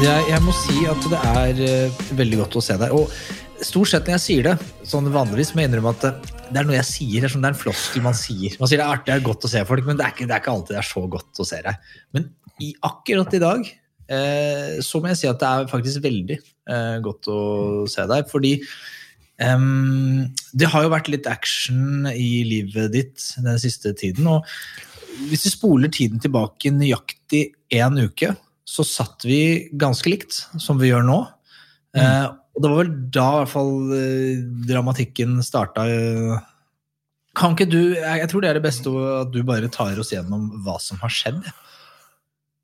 Jeg, jeg må si at det er uh, veldig godt å se deg. Og stort sett når jeg sier det, sånn vanligvis må jeg innrømme at det, det er noe jeg sier. Er, sånn, det er en floskel man sier. Man sier det er artig, det er godt å se folk, men det er ikke, det er ikke alltid det er så godt å se deg. Men i, akkurat i dag uh, så må jeg si at det er faktisk veldig eh, godt å se deg. Fordi um, det har jo vært litt action i livet ditt den siste tiden. Og hvis du spoler tiden tilbake nøyaktig én uke, så satt vi ganske likt som vi gjør nå. Eh, og det var vel da i hvert fall eh, dramatikken starta. eh. Kan ikke du Jeg jeg tror det er det beste at du bare tar oss gjennom hva som har skjedd.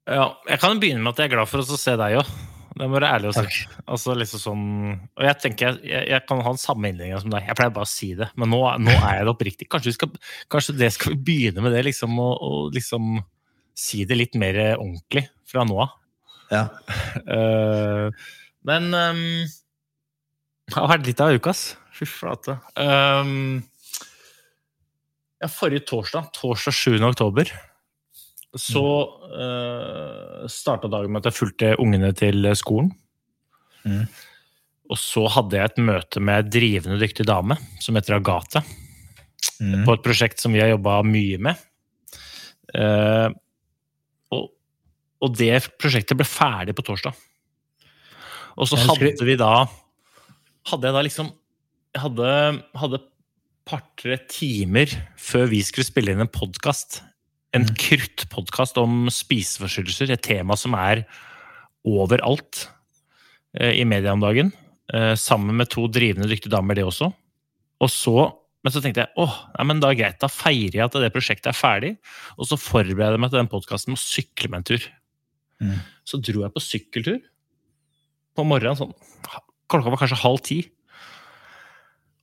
Ja, jeg kan begynne med at jeg er glad for å se deg òg. Det må være ærlig å si. Altså, liksom sånn, og jeg tenker jeg, jeg, jeg kan ha den samme innledninga som deg. Jeg pleier bare å si det, men nå, nå er jeg det oppriktig. Kanskje, vi skal, kanskje det skal vi begynne med det, liksom, og, og liksom si det litt mer ordentlig fra nå av. Ja. Uh, men um, det har vært litt av uka, ass. Fy flate. Um, ja, forrige torsdag, torsdag 7. oktober, så uh, starta dagen med at jeg fulgte ungene til skolen. Mm. Og så hadde jeg et møte med ei drivende dyktig dame som heter Agathe, Mm. på et prosjekt som vi har jobba mye med. Eh, og, og det prosjektet ble ferdig på torsdag. Og så hadde vi da Hadde jeg da liksom Jeg hadde, hadde par-tre timer før vi skulle spille inn en podkast. En Mm. kruttpodkast om spiseforstyrrelser, et tema som er overalt eh, i media om dagen. Eh, sammen med to drivende dyktige damer, det også. Og så, men så tenkte jeg åh, nei, men da er greit, da feirer jeg at det prosjektet er ferdig. Og så forbereder jeg meg til den podkasten med å sykle med en tur. Mm. Så dro jeg på sykkeltur på morgenen, sånn klokka var kanskje halv ti.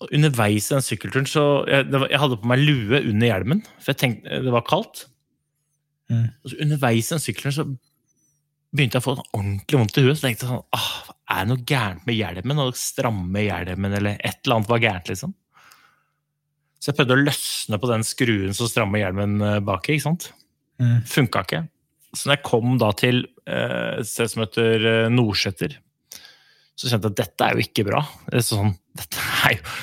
Og underveis i den sykkelturen så jeg, var, jeg hadde på meg lue under hjelmen, for jeg tenkte det var kaldt. Mm. Og så underveis i den sykkelturen så begynte jeg å få sånn ordentlig vondt i huet. Så tenkte jeg sånn ah, Er det noe gærent med hjelmen? Og stramme hjelmen, eller et eller annet var gærent, liksom. Så jeg prøvde å løsne på den skruen som strammer hjelmen bak baki. ikke sant? Mm. Funka ikke. Så når jeg kom da til eh, et sted som heter eh, Nordseter, så kjente jeg at dette er jo ikke bra. Det er sånn, dette er jo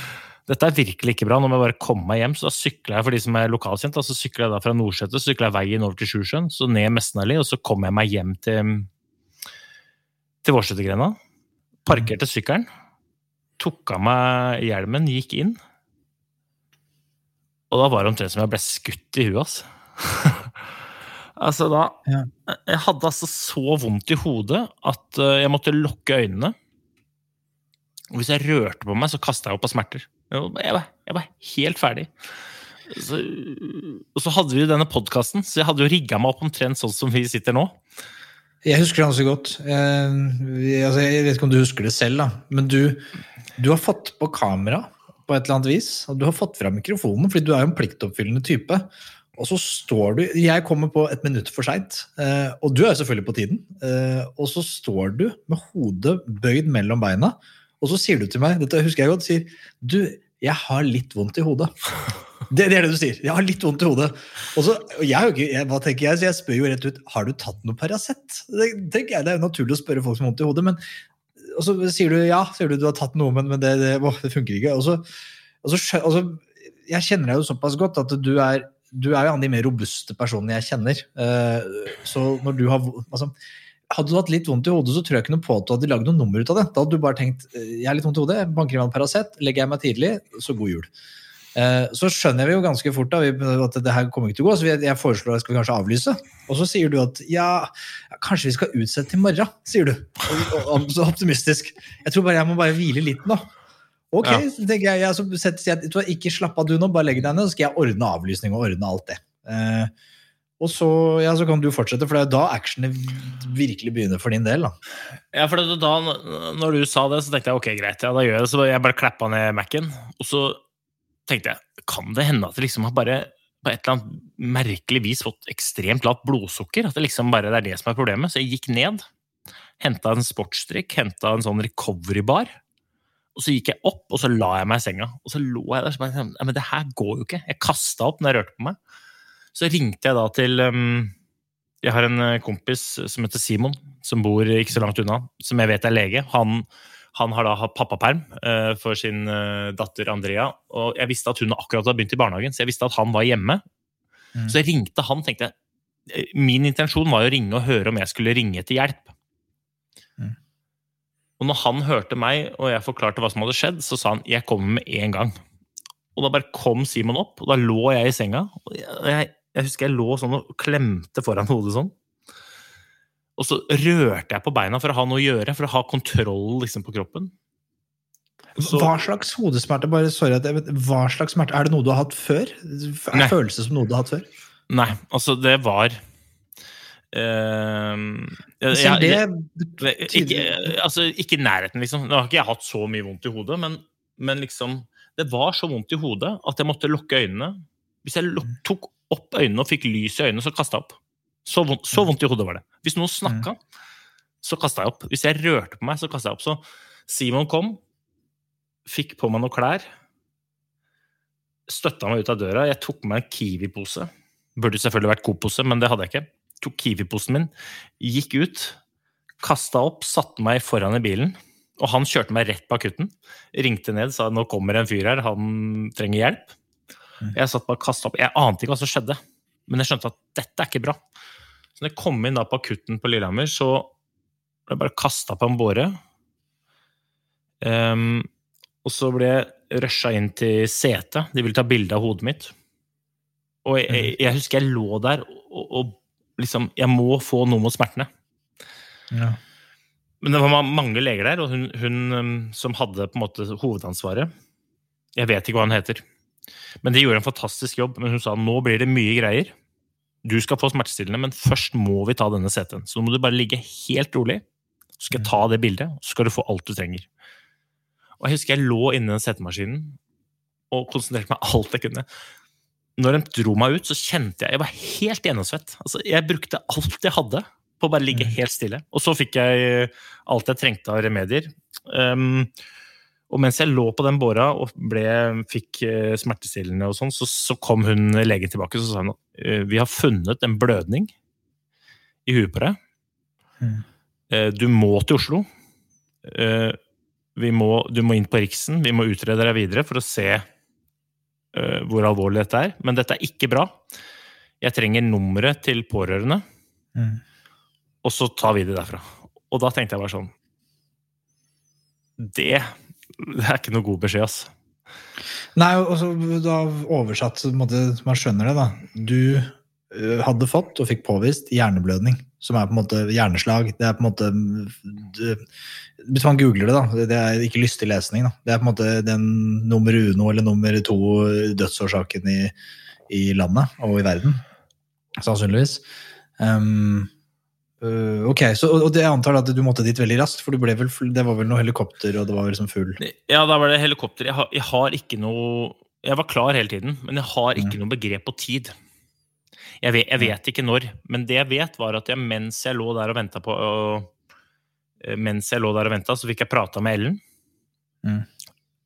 dette er virkelig ikke bra. Nå må jeg bare komme meg hjem. Så da sykla jeg for de som er lokalkjent, da, så sykla jeg da fra Nordseter, så sykla jeg veien over til Sjusjøen, så ned Messenalli, og så kom jeg meg hjem til, til Vårsetergrenda. Parkerte sykkelen, tok av meg hjelmen, gikk inn. Og da var det omtrent som jeg ble skutt i huet, altså. altså da Ja. Jeg hadde altså så vondt i hodet at eh, jeg måtte lukke øynene. Og hvis jeg rørte på meg, så kasta jeg opp av smerter. Jeg var, jeg var, helt ferdig. Så, og så hadde vi denne podkasten, så jeg hadde jo rigga meg opp omtrent sånn som vi sitter nå. Jeg husker det ganske godt. Jeg, altså, jeg vet ikke om du husker det selv, da. men du, du har fått på kamera på et eller annet vis. Og du har fått fram mikrofonen, fordi du er jo en pliktoppfyllende type. Og så står du Jeg kommer på et minutt for seint, eh, og du er jo selvfølgelig på tiden. Eh, og så står du med hodet bøyd mellom beina Og så sier du til meg, dette husker jeg godt, sier du, jeg har litt vondt i hodet. Det, det er det du sier. Jeg har litt vondt i hodet. Og så, jeg, jeg, hva tenker jeg? Så jeg spør jo rett ut har du tatt noe Paracet. Det, tenker jeg, det er naturlig å spørre folk som har vondt i hodet. men og så sier du ja, sier du du har tatt noe, men, men det, det, det funker ikke. Og så, og så, og så, jeg kjenner deg jo såpass godt at du er, du er jo en av de mer robuste personene jeg kjenner. Eh, så når du har altså, Hadde du hatt litt vondt i hodet, så tror jeg ikke noe på at du hadde lagd noe nummer ut av det. Da hadde du bare tenkt eh, jeg har litt vondt i hodet, banker i meg en Paracet, legger jeg meg tidlig, så god jul. Eh, Så skjønner vi jo ganske fort da, at det her kommer ikke til å gå, så jeg jeg foreslår at skal vi kanskje avlyse. Og så sier du at ja, kanskje vi skal utsette til morgen, sier du. Og, så optimistisk. Jeg tror bare jeg må bare hvile litt nå. Ok, Ja. så tenker jeg, jeg så setter, jeg, vet ikke slapp av du nå, bare legg deg ned, så skal jeg ordne avlysning og ordne alt det. Eh, og så, ja, så kan du fortsette, for det er da actionet virkelig begynner for din del. da. Ja, for da når du sa det, så tenkte jeg ok, greit, ja, da gjør jeg det. Så jeg bare klappa ned Mac-en. Og så tenkte jeg, kan det hende at det liksom har bare på et eller annet merkelig vis fått ekstremt lavt blodsukker? At det liksom bare det er det som er problemet? Så jeg gikk ned, henta en sportsdrikk, henta en sånn recovery-bar. Og så gikk jeg opp, og så la jeg meg i senga. Og så lå jeg der så bare, men det her går jo ikke. Jeg kasta opp når jeg rørte på meg. Så ringte jeg da til Jeg har en eh, kompis som heter Simon, som bor ikke så langt unna, som jeg vet er lege. Han, han har da hatt pappaperm eh, for sin eh, datter Andrea, og jeg visste at hun akkurat hadde begynt i barnehagen, så jeg visste at han var hjemme. Mm. Så jeg ringte han, tenkte jeg. eh, Min intensjon var å ringe og høre om jeg skulle ringe til hjelp. Mm. Og når han hørte meg, og jeg forklarte hva som hadde skjedd, så sa han 'jeg kommer med en gang'. Og da bare kom Simon opp, og da lå jeg i senga. Og jeg, jeg, jeg husker jeg lå sånn og klemte foran hodet sånn. Og så rørte jeg på beina for å ha noe å gjøre, for å ha kontroll liksom, på kroppen. Så- Hva slags hodesmerte bare, sorry, jeg hva slags smerte, Er det noe du har hatt før? Er følelse som noe du har hatt før? Nei, altså, det var Uh, jeg- jeg- det, det- ikke, altså, ikke nærheten, liksom. Nå har ikke jeg hatt så mye vondt i hodet, men, men liksom Det var så vondt i hodet at jeg måtte lukke øynene. Hvis jeg luk, tok opp øynene og fikk lys i øynene, så kasta jeg opp. Så vondt, så vondt i hodet var det. Hvis noen snakka, så kasta jeg opp. Hvis jeg rørte på meg, så kasta jeg opp. Så Simon kom, fikk på meg noen klær, støtta meg ut av døra. Jeg tok med meg en Kiwi-pose. Burde selvfølgelig vært Coop-pose, men det hadde jeg ikke. Tok Kiwi-posen min, gikk ut, kasta opp, satte meg foran i bilen. Og han kjørte meg rett på akutten. Ringte ned, sa nå kommer en fyr her, han trenger hjelp. Jeg satt bare og kastet opp. Jeg ante ikke hva som skjedde, men jeg skjønte at dette er ikke bra. Så når jeg kom inn da på akutten på Lillehammer, så ble jeg bare kasta på en båre. Um, og så ble jeg rusha inn til setet. De ville ta bilde av hodet mitt. Og jeg, jeg, jeg husker jeg lå der og, og liksom Jeg må få noe mot smertene. Ja. Men det var mange leger der, og hun, hun um, som hadde på en måte hovedansvaret Jeg vet ikke hva hun heter. Men de gjorde en fantastisk jobb. Men hun sa nå blir det mye greier. Du skal få smertestillende, men først må vi ta denne CT-en. Så nå må du bare ligge helt rolig. Så skal jeg ta det bildet, så skal du få alt du trenger. Og jeg husker jeg lå inni den CT-maskinen og konsentrerte meg alt jeg kunne. Når de dro meg ut, så kjente jeg Jeg var helt gjennomsvett. Altså, jeg brukte alt jeg hadde på å bare ligge helt stille. Og så fikk jeg alt jeg trengte av remedier. Um, og mens jeg lå på den båra og ble, fikk eh, smertestillende og sånn, så, så kom hun legen tilbake og så sa hun, eh, vi har funnet en blødning i huet på deg. Mm. Eh, Du må til Oslo. Eh, Vi må, du må inn på Riksen. Vi må utrede deg videre for å se eh, hvor alvorlig dette er. Men dette er ikke bra. Jeg trenger nummeret til pårørende, Mm. og så tar vi det derfra. Og da tenkte jeg bare sånn Det, det er ikke noe god beskjed, ass. Nei, og da oversatt, så måte, man skjønner det, da. Du ø, hadde fått og fikk påvist hjerneblødning, som er på en måte hjerneslag. Det er på en måte du, Hvis man googler det, da, det er ikke lystig lesning. da. Det er på en måte den nummer uno eller nummer to dødsårsaken i, i landet og i verden. Sannsynligvis. Um, ø, ok, så, og det jeg antar at du måtte dit veldig raskt, for vel, det var vel noe helikopter, og det var liksom full Ja, da var det helikopter. Jeg har, jeg har ikke noe Jeg var klar hele tiden, men jeg har ikke noe begrep på tid. Jeg vet, jeg vet ikke når, men det jeg vet, var at jeg, mens jeg lå der og venta på og, Mens jeg lå der og venta, så fikk jeg prata med Ellen. Mm.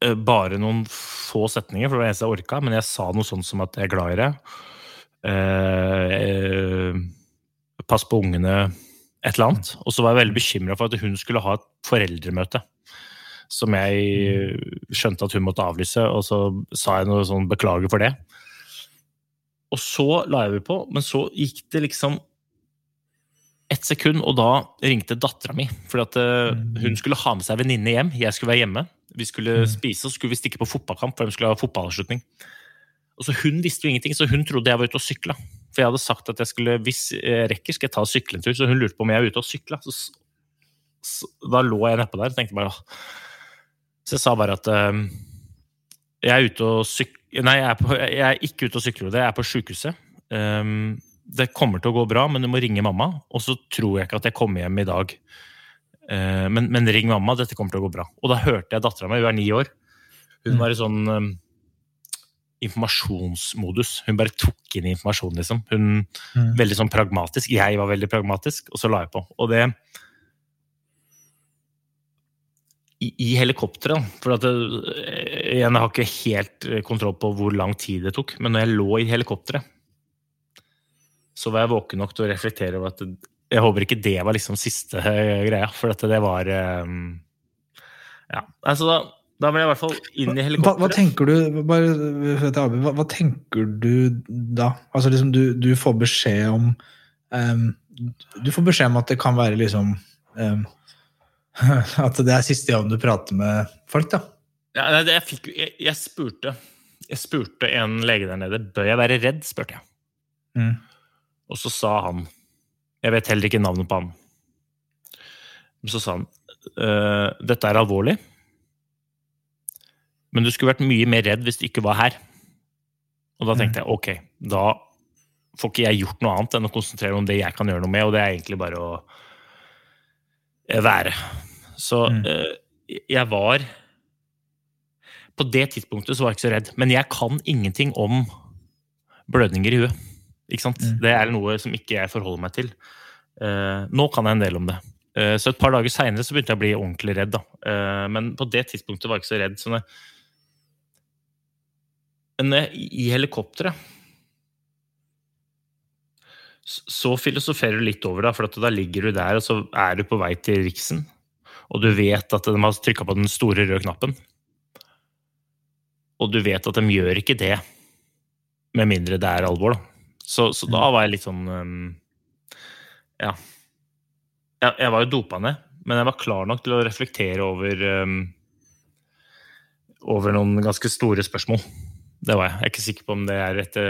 Eh, Bare noen få setninger, for det var det eneste jeg orka, men jeg sa noe sånt som at jeg er glad i det. Uh, eh, pass på ungene, et eller annet. Og så var jeg veldig bekymra for at hun skulle ha et foreldremøte. Som jeg skjønte at hun måtte avlyse, og så sa jeg noe sånn beklager for det. Og så la jeg meg på, men så gikk det liksom ett sekund, og da ringte dattera mi. For at eh, hun skulle ha med seg venninne hjem. Jeg skulle være hjemme. Vi skulle spise, og så skulle vi stikke på fotballkamp, for de skulle ha fotballavslutning. Og så Hun visste jo ingenting, så hun trodde jeg var ute og sykla. For jeg hadde sagt at jeg skulle, hvis jeg rekker, skal jeg ta og sykle en tur. Så hun lurte på om jeg er ute og sykla. Da lå jeg nedpå der og tenkte bare. Så jeg sa bare at eh, jeg er ute og syk... Nei, jeg er, på, jeg er ikke ute og sykler, jeg er på sjukehuset. Um, det kommer til å gå bra, men du må ringe mamma. Og så tror jeg ikke at jeg kommer hjem i dag. Uh, men, men ring mamma, dette kommer til å gå bra. Og da hørte jeg dattera mi, hun er ni år. Hun Mm. var i sånn um, informasjonsmodus. Hun bare tok inn informasjon, liksom. Hun Mm. Veldig sånn pragmatisk. Jeg var veldig pragmatisk, og så la jeg på. Og det i, i helikopteret, for at det, igjen, jeg har ikke helt eh, kontroll på hvor lang tid det tok, men når jeg lå i helikopteret, så var jeg våken nok til å reflektere over at jeg håper ikke det var liksom siste eh, greia, for at det var eh, Ja, altså da, da ble jeg i hvert fall inn i Hva, hva helikopteret. tenker du bare, hva, hva tenker du da? Altså liksom du, du får beskjed om um, Du får beskjed om at det kan være liksom um, At det er siste gang du prater med folk, da. Ja, nei, jeg, fikk, jeg, jeg spurte Jeg spurte en lege der nede bør jeg være redd, spurte jeg. Mm. Og så sa han Jeg vet heller ikke navnet på han. Men så sa han «Øh, dette er alvorlig, men du skulle vært mye mer redd hvis du ikke var her. Og da tenkte jeg ok, da får ikke jeg gjort noe annet enn å konsentrere om det jeg kan gjøre noe med, og det er egentlig bare å eh, være. Så Mm. øh, jeg var På det tidspunktet så var jeg ikke så redd, men jeg kan ingenting om blødninger i huet. Ikke sant? Mm. Det er noe som ikke jeg forholder meg til. Eh, nå kan jeg en del om det. Eh, så et par dager seinere begynte jeg å bli ordentlig redd. Da. Eh, men på det tidspunktet var jeg ikke så redd. Så når, men når jeg- i helikopteret så filosoferer du litt over det, for at da ligger du der, og så er du på vei til Riksen. Og du vet at de har trykka på den store røde knappen. Og du vet at de gjør ikke det med mindre det er alvor. Da. Så, så da var jeg litt sånn um, Ja. Jeg, jeg var jo dopa ned, men jeg var klar nok til å reflektere over um, over noen ganske store spørsmål. Det var jeg. Jeg er ikke sikker på om det er rette,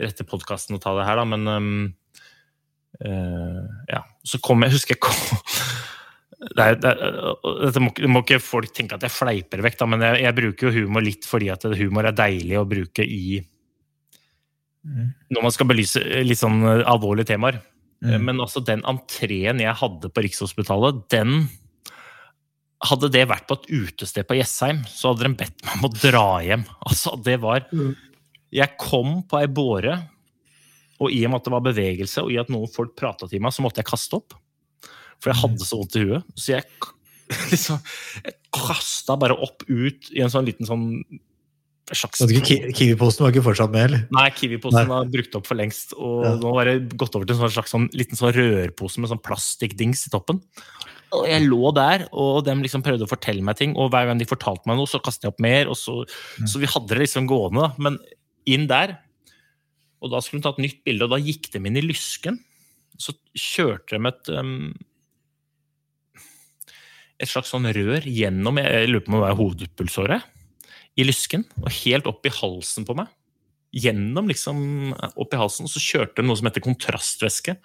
rette podkasten å ta det her, da, men um, uh, Ja. Så kom jeg Husker jeg kom det er, det er, dette må, må ikke folk tenke at jeg fleiper vekk, da, men jeg, jeg bruker jo humor litt fordi at humor er deilig å bruke i Mm. Når man skal belyse litt sånn alvorlige temaer. Mm. Men altså, den entreen jeg hadde på Rikshospitalet, den Hadde det vært på et utested på Jessheim, så hadde de bedt meg om å dra hjem. Altså, det var Mm. Jeg kom på ei båre, og i og med at det var bevegelse, og i at noen folk prata til meg, så måtte jeg kaste opp. For jeg hadde så vondt i huet. Så jeg liksom Jeg kasta bare opp ut i en sånn liten sånn slags Kiwi-posten var ikke fortsatt med, eller? Nei, Kiwi-posen var brukt opp for lengst. Og Ja. nå var det gått over til en sånn slags sånn, liten sånn rørpose med sånn plastikkdings i toppen. Og jeg lå der, og de liksom prøvde å fortelle meg ting, og hver gang de fortalte meg noe, så kastet jeg opp mer. Og så, så vi hadde det liksom gående. Men inn der Og da skulle de ta et nytt bilde, og da gikk de inn i lysken. Så kjørte de et um, et slags sånn rør gjennom jeg lurer på om det var hovedpulsåret, i lysken, og helt opp i halsen på meg gjennom liksom opp i halsen, så kjørte de noe som heter kontrastvæske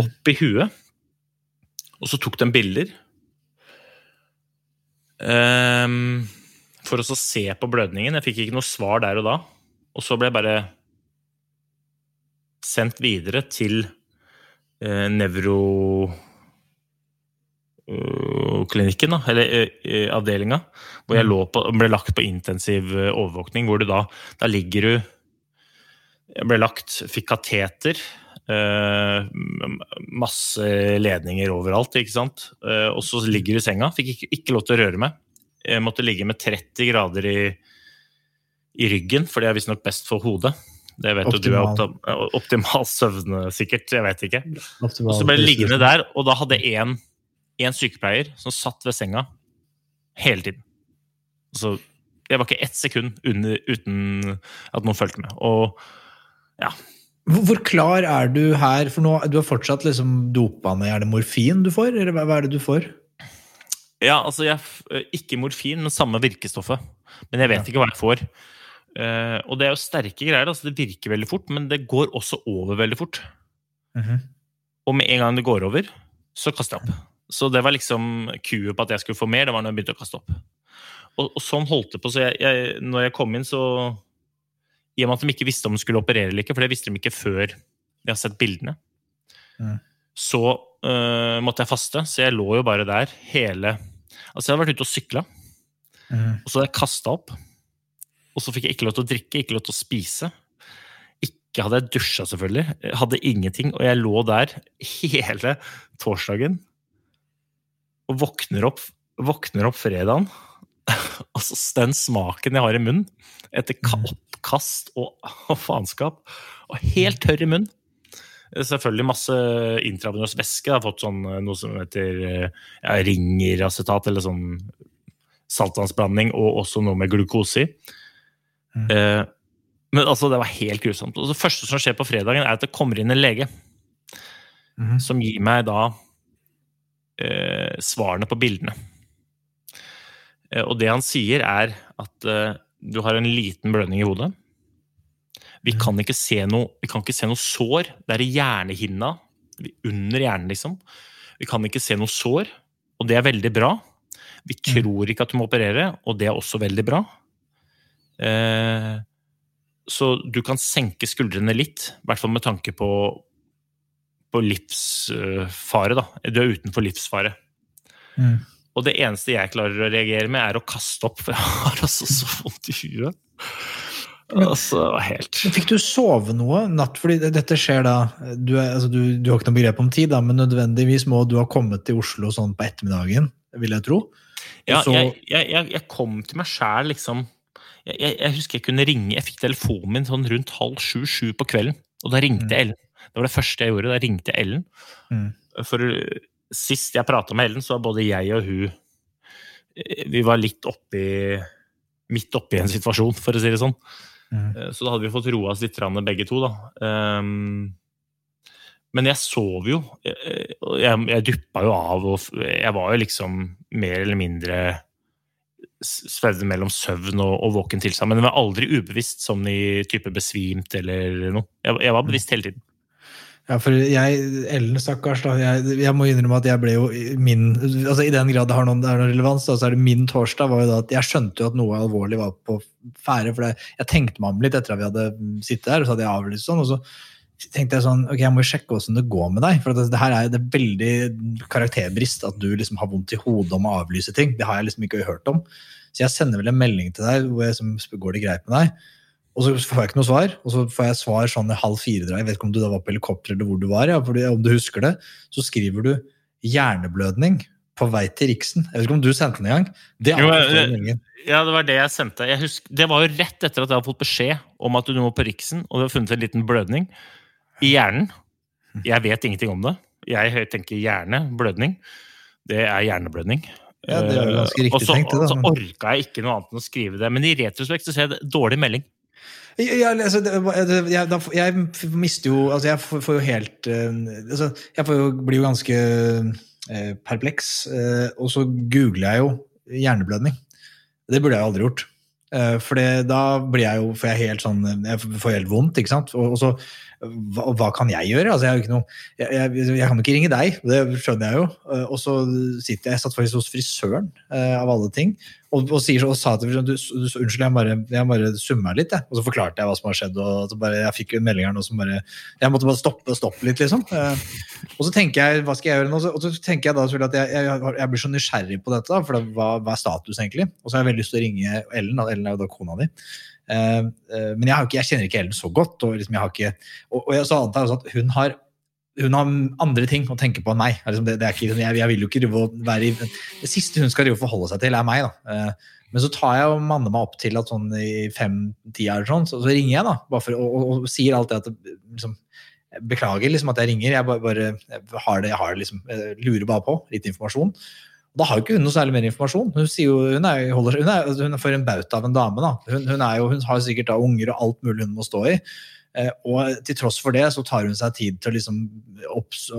opp i huet. Og så tok de bilder. Um, for å se på blødningen. Jeg fikk ikke noe svar der og da. Og så ble jeg bare sendt videre til eh, nevroklinikken, da, eller eh, avdelinga, hvor jeg lå på, ble lagt på intensiv overvåkning, hvor du da, da ligger du Jeg ble lagt, fikk kateter, eh, masse ledninger overalt, ikke sant, Eh, og så ligger du i senga, fikk ikke, ikke lov til å røre meg. Jeg måtte ligge med 30 grader i, i ryggen, for det er visstnok best for hodet. Det vet optimal. du er Optimal. optim- optimal søvn, sikkert. Jeg vet ikke. Og så ble jeg liggende der, og da hadde én én sykepleier som satt ved senga hele tiden. Så jeg var ikke ett sekund under, uten at noen fulgte med. Og Hvor hvor klar er du her? For nå, du har fortsatt liksom dopa ned. Er det morfin du får, eller hva er det du får? ja, altså jeg, Ikke morfin, men samme virkestoffet. Men jeg vet Ja. ikke hva jeg får. Uh, og det er jo sterke greier. altså Det virker veldig fort, men det går også over veldig fort. Mhm. Og med en gang det går over, så kaster jeg opp. Så det var liksom kuet på at jeg skulle få mer, det var når jeg begynte å kaste opp. Og, og sånn holdt det på. Så jeg, jeg, når jeg kom inn, så I og med at de ikke visste om de skulle operere eller ikke, for det visste de ikke før de har sett bildene, Mm. så uh, måtte jeg faste. Så jeg lå jo bare der hele Altså, jeg hadde vært ute og sykla, mm. og så hadde jeg kasta opp. Og så fikk jeg ikke lov til å drikke, ikke lov til å spise. Ikke hadde jeg dusja, selvfølgelig. Jeg hadde ingenting. Og jeg lå der hele torsdagen og våkner opp, våkner opp fredagen. Og så den smaken jeg har i munnen etter oppkast og, og faenskap. Og helt tørr i munnen. Selvfølgelig masse intravenøs væske. Jeg har fått sånn, eh, noe som heter eh, ja, ringeracetat, eller sånn saltvannsblanding, og også noe med glukose i. Mm. Eh, men altså, det var helt grusomt. Og det første som skjer på fredagen, er at det kommer inn en lege Mm. som gir meg da eh, svarene på bildene. Eh, og det han sier, er at eh, du har en liten blødning i hodet. Vi Mhm. kan ikke se noe, vi kan ikke se noe sår. Det er i hjernehinna, under hjernen, liksom. Vi kan ikke se noe sår, og det er veldig bra. Vi Mhm. tror ikke at du må operere, og det er også veldig bra. Eh, så du kan senke skuldrene litt, i hvert fall med tanke på, på livsfare. Da. Du er utenfor livsfare. Mhm. Og det eneste jeg klarer å reagere med, er å kaste opp, for jeg har altså så vondt i huet. Altså, helt Fikk du sove noe natt? Fordi dette skjer da Du, er, altså, du, du har ikke noe begrep om tid, da, men nødvendigvis må du ha kommet til Oslo sånn på ettermiddagen, vil jeg tro. Ja, så- jeg, jeg, jeg, jeg kom til meg sjæl, liksom. Jeg, husker jeg kunne ringe Jeg fikk telefonen min sånn rundt halv sju-sju på kvelden. Og da ringte Mm. Ellen. Det var det første jeg gjorde. Da ringte jeg Ellen. Mm. For sist jeg prata med Ellen, så var både jeg og hun eh, Vi var litt oppi Midt oppi en situasjon, for å si det sånn. Mhm. Eh, Så da hadde vi fått roa oss litt begge to, da. Um, men jeg sov jo. Jeg, jeg, jeg duppa jo av, og jeg var jo liksom mer eller mindre svevd mellom søvn og, og våken tilstand. Men jeg var aldri ubevisst, som i type besvimt eller noe. Jeg, jeg var bevisst hele tiden. Ja, for jeg, Ellen, stakkars, da, jeg, jeg må innrømme at jeg ble jo min altså I den grad det har noen, det noen relevans, da, så er det min torsdag var jo da at jeg skjønte jo at noe alvorlig var på ferde. For det, jeg tenkte meg om litt etter at vi hadde sittet der, og så hadde jeg avlyst sånn. og så tenkte jeg sånn, ok, jeg må sjekke hvordan det går med deg. For det, det her er det er veldig karakterbrist at du liksom har vondt i hodet om å avlyse ting. Det har jeg liksom ikke hørt om. Så jeg sender vel en melding til deg hvor jeg som går det greit med deg. Og så får jeg ikke noe svar, og så får jeg svar sånn i halv fire. Jeg vet ikke om du da var på helikopter eller hvor du var, ja, fordi om du husker det. Så skriver du 'hjerneblødning på vei til Riksen'. Jeg vet ikke om du sendte den engang? Det Jo, Ja, det var det jeg sendte. Jeg husker, det var jo rett etter at jeg hadde fått beskjed om at du må på Riksen, og du har funnet en liten blødning i hjernen. Jeg vet ingenting om det. Jeg tenker hjerne, blødning. Det er hjerneblødning. Ja, det er jo ganske Eh, riktig tenkt, det da, og så orka jeg ikke noe annet enn å skrive det. Men i retrospekt så ser jeg det dårlig melding. Altså, det, det, jeg, jeg mister jo Altså, jeg får, jo helt eh, altså, Jeg får jo, blir jo ganske eh, perpleks, eh, og så googler jeg jo hjerneblødning. Det burde jeg jo aldri gjort. Eh, for da blir jeg jo, får jeg helt sånn Jeg får helt vondt, ikke sant. Og, og så hva, hva kan jeg gjøre? Altså, jeg, noe, jeg, jeg, jeg kan jo ikke ringe deg, det skjønner jeg jo. Eh, Og så sitter jeg, jeg satt faktisk hos frisøren, eh, av alle ting, og, og, sier, og sa til du, du, unnskyld, jeg bare, jeg bare summa litt, jeg. Og så forklarte jeg hva som har skjedd, og bare, jeg fikk en melding her nå som bare Jeg måtte bare stoppe, og stoppe litt, liksom. Eh, og så tenker jeg, hva skal jeg gjøre nå? Og så tenker jeg da selvfølgelig at jeg, jeg, jeg blir så nysgjerrig på dette, da, for det, hva, hva er status egentlig? Og så har jeg veldig lyst til å ringe Ellen, da. Ellen er jo da kona di. Eh, eh, men jeg, ikke, jeg kjenner ikke Ellen så godt. Og, liksom jeg har ikke, og, og jeg så antar også at hun har hun har andre ting å tenke på enn meg. Liksom det, det er ikke, jeg, jeg, vil jo ikke være i, Det siste hun skal forholde seg til, er meg. da. Eh, men så tar jeg og manner meg opp til at sånn i fem-ti sånn, så, så, ringer jeg da, bare for, og, og, og sier alltid at liksom, beklager liksom at jeg ringer, jeg bare, bare jeg har det, jeg har det liksom, jeg lurer bare på litt informasjon. Da har jo ikke hun noe særlig mer informasjon. Hun, jo, hun, er, holder, hun, er, hun er for en bauta av en dame. da. Hun, jo, hun har sikkert da unger og alt mulig hun må stå i. Eh, og til tross for det så tar hun seg tid til å liksom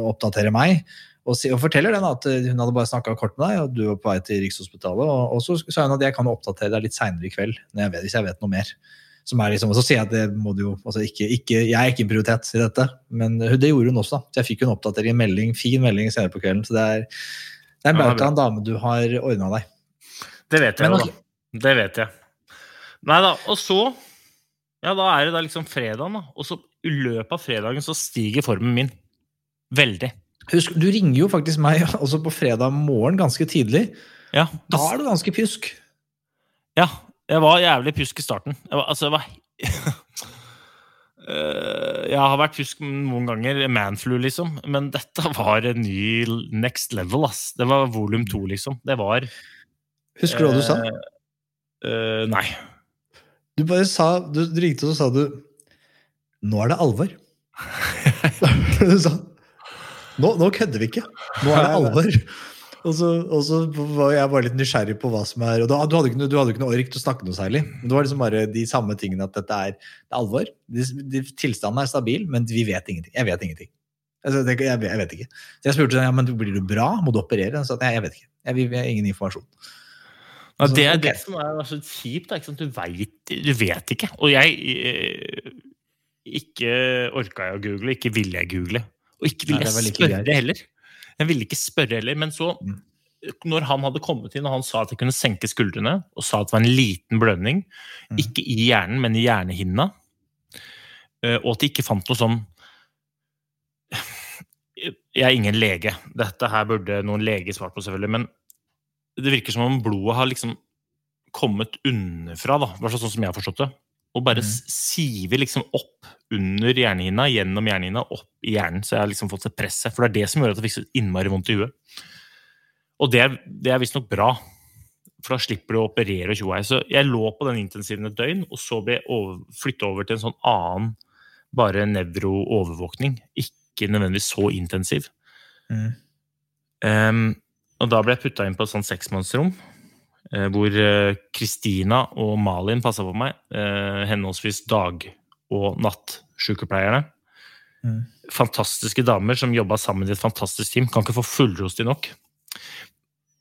oppdatere meg. Og, si, og, forteller den at hun hadde bare snakka kort med deg, og du var på vei til Rikshospitalet. Og, og så sa hun at jeg kan oppdatere deg litt seinere i kveld jeg vet, hvis jeg vet noe mer. Som er liksom, og så sier jeg at det må du jo altså ikke, ikke, Jeg er ikke en prioritet i dette, men det gjorde hun også. da. Så jeg fikk en oppdatering, en melding, fin melding senere på kvelden. Så det er, det er en bauta ja, en dame du har ordna deg. Det vet jeg men, jo, da. Det vet jeg. Nei da. Og så Ja, da er det da liksom fredagen, da. Og så i løpet av fredagen så stiger formen min. Veldig. Husk, du ringer jo faktisk meg også på fredag morgen ganske tidlig. Ja. Da er du ganske pjusk. Ja. Jeg var jævlig pjusk i starten. Jeg var, altså, jeg var eh, Jeg har vært pjusk noen ganger, manflu, liksom, men dette var en ny next level, ass. Det var volum to, liksom. Det var Husker du hva du sa? Uh, nei. Du bare sa Du, du ringte og så sa du Nå er det alvor. du sa nå, nå kødder vi ikke. Nå er det alvor. Og så, og så, var jeg bare litt nysgjerrig på hva som er og Du, du hadde ikke du hadde ikke noe ork til å snakke noe særlig. Det var liksom bare de samme tingene at dette er, det er alvor. De, de, tilstanden er stabil, men vi vet ingenting. Jeg vet ingenting. Altså, det, jeg, jeg, vet ikke. Så jeg spurte ja, men blir du bra, må du operere? Så jeg, jeg vet ikke. Jeg, jeg, har ingen informasjon. Ja, det er det som er så kjipt. Du, vet, du vet ikke. Og jeg eh, ikke orka jeg å google, ikke ville jeg google. Og ikke ville jeg spørre heller. Jeg ville ikke spørre heller, men så mm. når han hadde kommet inn og han sa at jeg kunne senke skuldrene, og sa at det var en liten blødning, mm. ikke i hjernen, men i hjernehinna, eh, og at de ikke fant noe sånn Jeg er ingen lege. Dette her burde noen lege svart på, selvfølgelig. Men det virker som om blodet har liksom kommet underfra, da. Hvert fall sånn som jeg har forstått det og bare mm. siver liksom opp under hjernehinna, gjennom hjernehinna, opp i hjernen. Så jeg har liksom fått det presset. For det er det som gjør at jeg fikk så innmari vondt i huet. Og det er, det er visstnok bra, for da slipper du å operere og tjoe. Så jeg lå på den intensiven et døgn, og så ble jeg flytta over til en sånn annen, bare nevroovervåkning. Ikke nødvendigvis så intensiv. Mm. Um, og da ble jeg putta inn på et sånt seksmannsrom Eh, hvor Kristina eh, og Malin passa på meg, eh, henholdsvis dag- og nattsykepleierne. Mm. Fantastiske damer som jobba sammen i et fantastisk team. Kan ikke få fullrost de nok.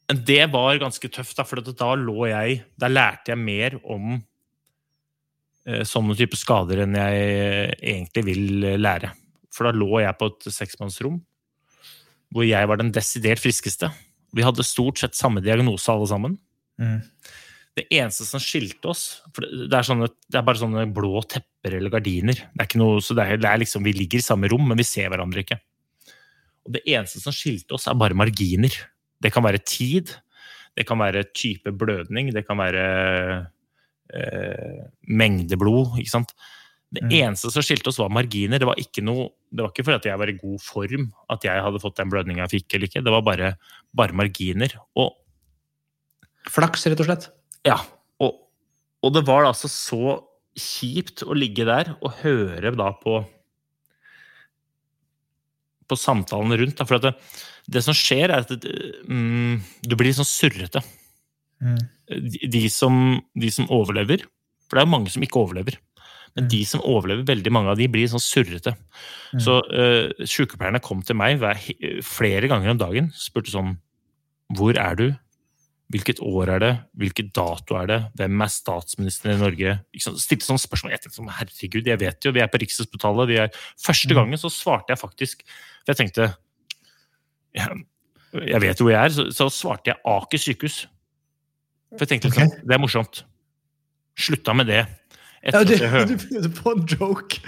Men det var ganske tøft, da, for da lå jeg Da lærte jeg mer om sånne typer skader enn jeg egentlig vil lære. For da lå jeg på et seksmannsrom hvor jeg var den desidert friskeste. Vi hadde stort sett samme diagnose alle sammen. Mm. Det eneste som skilte oss for det er, sånne, det er, bare sånne blå tepper eller gardiner. Det er ikke noe, så det er, det er liksom, Vi ligger i samme rom, men vi ser hverandre ikke. Og Det eneste som skilte oss, er bare marginer. Det kan være tid, det kan være type blødning, det kan være eh, mengde blod. ikke sant? Det mm. eneste som skilte oss, var marginer. Det var ikke noe, det var ikke fordi at jeg var i god form at jeg hadde fått den blødninga jeg fikk, eller ikke. Det var bare, bare marginer. Og Flaks, rett og slett. Ja. Og, og det var altså så kjipt å ligge der og høre da på på samtalen rundt. Da, for det, det, som skjer, er at det, mm, du blir sånn surrete. Mm. De, de, som, de, som, overlever For det er jo mange som ikke overlever. Men de som overlever, veldig mange av de blir sånn surrete. Mm. Så uh, sykepleierne kom til meg hver, flere ganger om dagen spurte sånn Hvor er du? Hvilket år er det? Hvilket dato er det? Hvem er statsministeren i Norge? Stilte sånne spørsmål. Jeg tenkte sånn, herregud, jeg vet jo, vi er på Rikshospitalet. vi er... Første mm. gangen så svarte jeg faktisk For jeg tenkte Jeg, jeg vet jo hvor jeg er. Så, så svarte jeg Aker sykehus. For jeg tenkte okay. sånn, det er morsomt. Slutta med det. Ja, du, du begynte på en joke!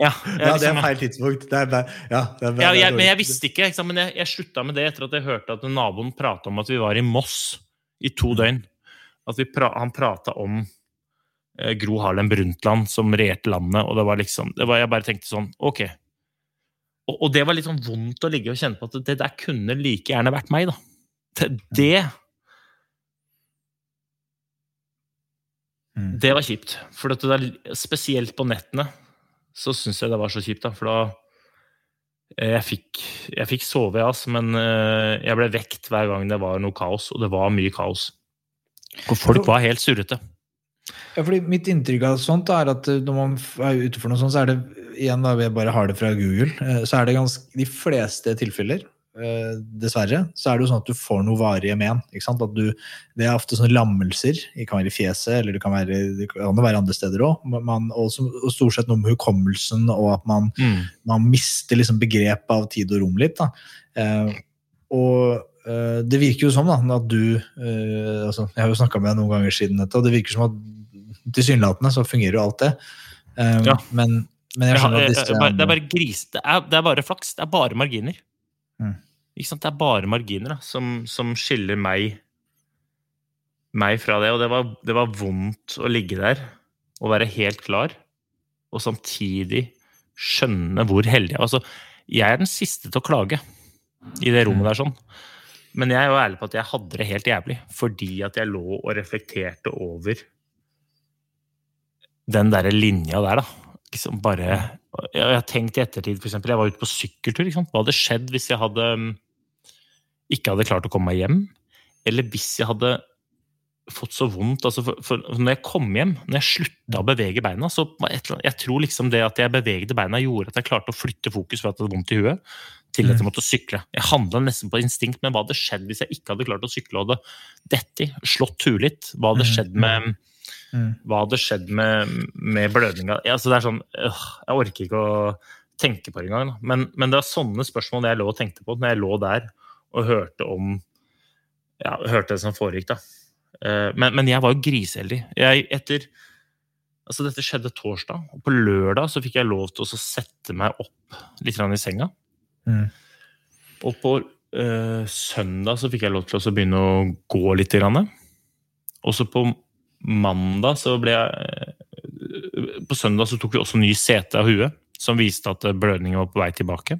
Ja, jeg, ja, det er liksom- feil tidspunkt. Det er bare, ja, det er bare, ja, jeg, men jeg visste ikke. ikke men jeg, jeg slutta med det etter at jeg hørte at naboen prata om at vi var i Moss i to mm. døgn. At pra han prata om eh, Gro Harlem Brundtland som regjerte landet, og det var liksom det var, Jeg bare tenkte sånn OK. og, og det var litt sånn vondt å ligge og kjenne på at det der kunne like gjerne vært meg, da. Det, Mm. det var kjipt. For der, spesielt på nettene så syns jeg det var så kjipt, da. For da eh, jeg fikk, jeg fikk sove, ja, men eh, jeg ble vekt hver gang det var noe kaos, og det var mye kaos. Og folk var helt surrete. Ja, fordi Mitt inntrykk av sånt er at eh, når man er ute for noe sånt, så er det igjen da, jeg bare har det fra Google, så er det ganske de fleste tilfeller, dessverre, så er det jo sånn at du får noe varige men. ikke sant? At du, det er ofte sånne lammelser. Det kan være i fjeset, eller det kan være, det kan være andre steder òg. Og, og stort sett noe med hukommelsen, og at man, man mister liksom begrep av tid og rom litt. Eh, og eh, det virker jo som da, at du eh, altså, Jeg har jo snakka med deg noen ganger siden dette, og det virker som at tilsynelatende så fungerer jo alt det. Eh, Ja. men, men jeg Jeg skjønner at disse det er bare gris. Det er, det er bare flaks. Det er bare marginer. Mm. Ikke sant? Det er bare marginer da, som, som skiller meg, meg fra det. Og det var, det var vondt å ligge der og være helt klar, og samtidig skjønne hvor heldig jeg var. Altså, jeg er den siste til å klage i det rommet der, sånn. Men jeg er jo ærlig på at jeg hadde det helt jævlig, fordi at jeg lå og reflekterte over den derre linja der, da. Liksom bare Jeg har tenkt i ettertid, eksempel. Jeg var ute på sykkeltur. Hva hadde skjedd hvis jeg hadde mm, ikke hadde klart å komme meg hjem? Eller hvis jeg hadde fått så vondt altså for, for Når jeg kom hjem, når jeg slutta å bevege beina så annet, Jeg tror liksom det at jeg bevegde beina, gjorde at jeg klarte å flytte fokus fra at jeg hadde vondt i huet, til at jeg måtte sykle. Jeg handla nesten på instinkt, men hva hadde skjedd hvis jeg ikke hadde klart å sykle og hadde dette i, slått huet litt? Hva hadde skjedd med Mm. hva hadde skjedd med, med blødninga? Ja, altså det er sånn, øh, Jeg orker ikke å tenke på det engang. Men, men det var sånne spørsmål jeg lå og tenkte på når jeg lå der og hørte om ja, hørte det som foregikk. da. Eh, Men, men jeg var jo griseheldig. Jeg, etter, altså dette skjedde torsdag, og på lørdag så fikk jeg lov til å sette meg opp litt i senga. Mm. Og på øh, søndag så fikk jeg lov til å begynne å gå litt. Grann. Og så på mandag så ble jeg eh, På søndag så tok vi også ny sete av huet, som viste at blødningen var på vei tilbake.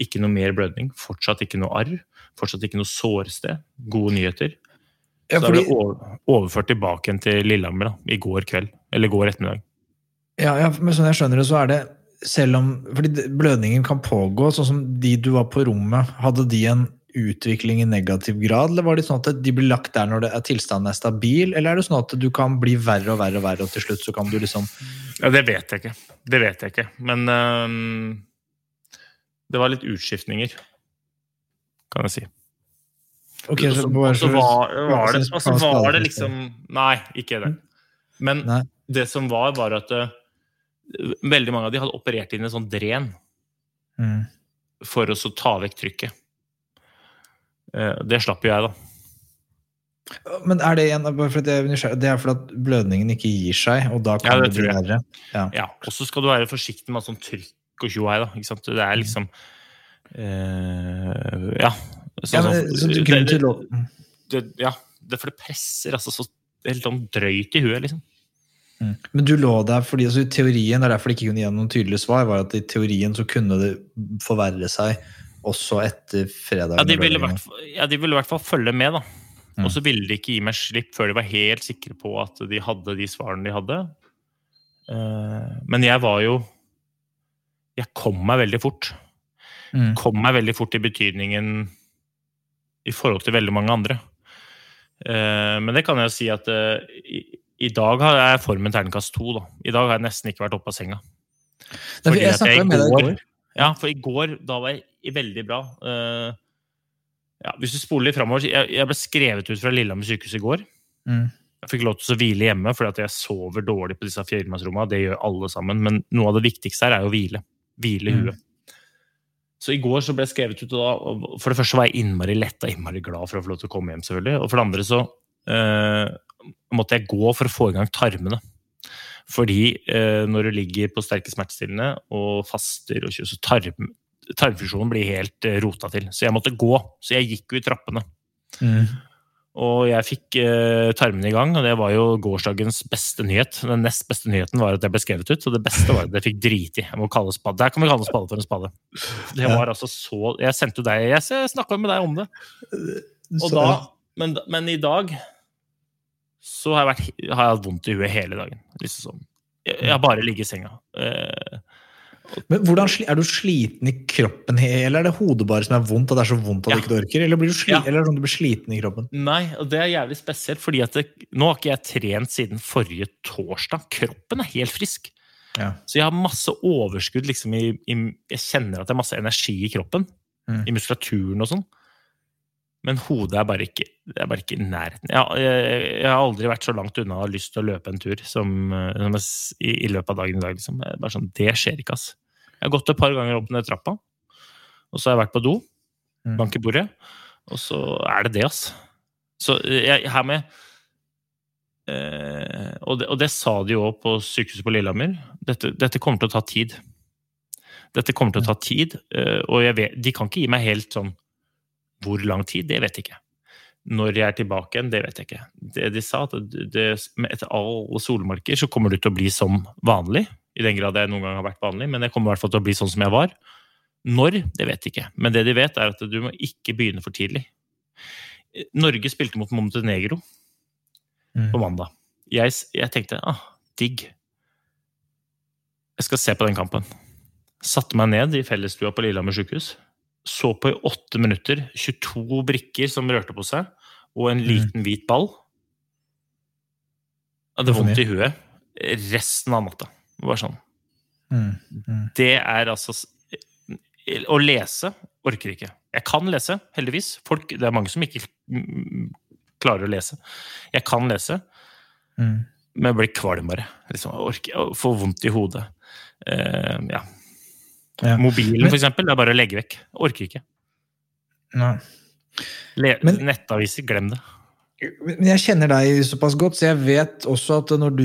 Ikke noe mer blødning, fortsatt ikke noe arr, fortsatt ikke noe sårsted. Gode nyheter. Ja, Så er det overført tilbake igjen til Lillehammer da, i går kveld. Eller går ettermiddag. ja, ja, men sånn jeg skjønner det, så er det selv om fordi blødningen kan pågå, sånn som de du var på rommet, hadde de en utvikling i negativ grad, eller var det sånn at de blir lagt der når det er tilstanden er stabil, eller er det sånn at du kan bli verre og verre og verre, og til slutt så kan du liksom Ja, det vet jeg ikke. Det vet jeg ikke. Men øh, det var litt utskiftninger, kan jeg si. Ok, så, Og bare så så- var, var det, altså, var det liksom Nei, ikke det. Men Nei. det som var, var at uh, veldig mange av de hadde operert inn en sånn dren Mm. for å så ta vekk trykket. Uh, Det slapp jo jeg, da. Men er det igjen, bare for at jeg er det er fordi at blødningen ikke gir seg, og da kan Ja, det det, bli verre? Ja. Ja, og så skal du være forsiktig med sånn trykk og tjohei, da. Ikke sant? Det er liksom eh, Ja. Mm. Ja, men, så det- til det- det, Ja, det for det presser altså så helt sånn drøyt i huet, liksom. Mm. Men du lå der fordi altså, i teorien, det er derfor det ikke kunne gi noen tydelige svar, var at i teorien så kunne det forverre seg også etter fredag. Ja, de ville i hvert fall, ja, de ville i hvert fall følge med, da. Mm. Og så ville de ikke gi meg slipp før de var helt sikre på at de hadde de svarene de hadde. Uh, Men jeg var jo Jeg kom meg veldig fort. Mm. Kom meg veldig fort i betydningen i forhold til veldig mange andre. Uh, Men det kan jeg jo si at uh, i, i dag har jeg formen terningkast to. Da. I dag har jeg nesten ikke vært oppe av senga. Nei, for Fordi jeg jeg snakka i med deg i går-. Ja, for i går, da var jeg veldig bra. Uh, ja, hvis du spoler litt framover jeg, jeg ble skrevet ut fra Lillehammer sykehus i går. Mm. Jeg fikk lov til å hvile hjemme fordi jeg sover dårlig på disse firemannsrommene. Det gjør alle sammen. Men noe av det viktigste her er jo å hvile. Hvile Mm. Så i går så ble jeg skrevet ut, og da, og for det første var jeg innmari letta, innmari glad for å få lov til å komme hjem, selvfølgelig. Og for det andre så eh, måtte jeg gå for å få i gang tarmene. Fordi eh, når du ligger på sterke smertestillende og faster, og kjører, så tarm, tarmfunksjonen blir helt eh, rota til. Så jeg måtte gå. Så jeg gikk jo i trappene. Mm. Og jeg fikk eh, tarmene i gang, og det var jo gårsdagens beste nyhet. Den nest beste nyheten var at jeg ble skrevet ut, og det beste var at jeg fikk drit i. Jeg må kalle spade. Der kan vi kalle en spade for en spade. Det var altså så Jeg sendte deg Jeg snakka med deg om det. Og da, men, men i dag så har jeg, vært, har jeg hatt vondt i huet hele dagen. Liksom. Jeg, jeg har bare ligget i senga. Eh, Men hvordan, Er du sliten i kroppen, eller er det hodet bare som er vondt? at det er så vondt at Ja. du ikke orker, Eller, blir du sli Ja. eller er sånn du blir sliten i kroppen? nei, og det er jævlig spesielt, fordi det, nå har ikke jeg trent siden forrige torsdag. Kroppen er helt frisk. Ja. Så jeg har masse overskudd liksom i, i Jeg kjenner at det er masse energi i kroppen. Mm. I muskulaturen og sånn. Men hodet er bare ikke, er bare ikke i nærheten. Jeg, jeg, jeg har aldri vært så langt unna å ha lyst til å løpe en tur som, eh, som jeg i, i løpet av dagen i dag. Liksom. Sånn, det skjer ikke, ass. Jeg har gått et par ganger opp ned trappa, og så har jeg vært på do, Mm. bank i bordet, og så er det det, ass. Så jeg, her med eh, og, det, og det sa de jo på sykehuset på Lillehammer. Dette, dette kommer til å ta tid. Dette kommer til å ta tid, eh, og jeg vet, de kan ikke gi meg helt sånn hvor lang tid, det vet jeg ikke. Når jeg er tilbake igjen, det vet jeg ikke. Det de sa, at det, det, etter alle solmarker så kommer du til å bli som vanlig. I den grad jeg noen gang har vært vanlig, men jeg kommer i hvert fall til å bli sånn som jeg var. Når, det vet jeg ikke. Men det de vet, er at du må ikke begynne for tidlig. Norge spilte mot Montenegro Mm. på mandag. Jeg, jeg tenkte ah, digg. Jeg skal se på den kampen. Satte meg ned i fellesstua på Lillehammer sykehus. Så på i åtte minutter 22 brikker som rørte på seg, og en liten hvit ball. Jeg hadde vondt i huet resten av natta. Det sånn. Mm. Mm. Det er altså Å lese orker ikke. Jeg kan lese, heldigvis. Folk, det er mange som ikke klarer å lese. Jeg kan lese, Mm. men jeg blir kvalm bare. Liksom, orker, får vondt i hodet. Uh, ja. Ja. Mobilen, for eksempel, det er bare å legge vekk. Orker ikke. Nei. Le Men- Nettaviser, glem det. Men jeg kjenner deg såpass godt, så jeg vet også at når du,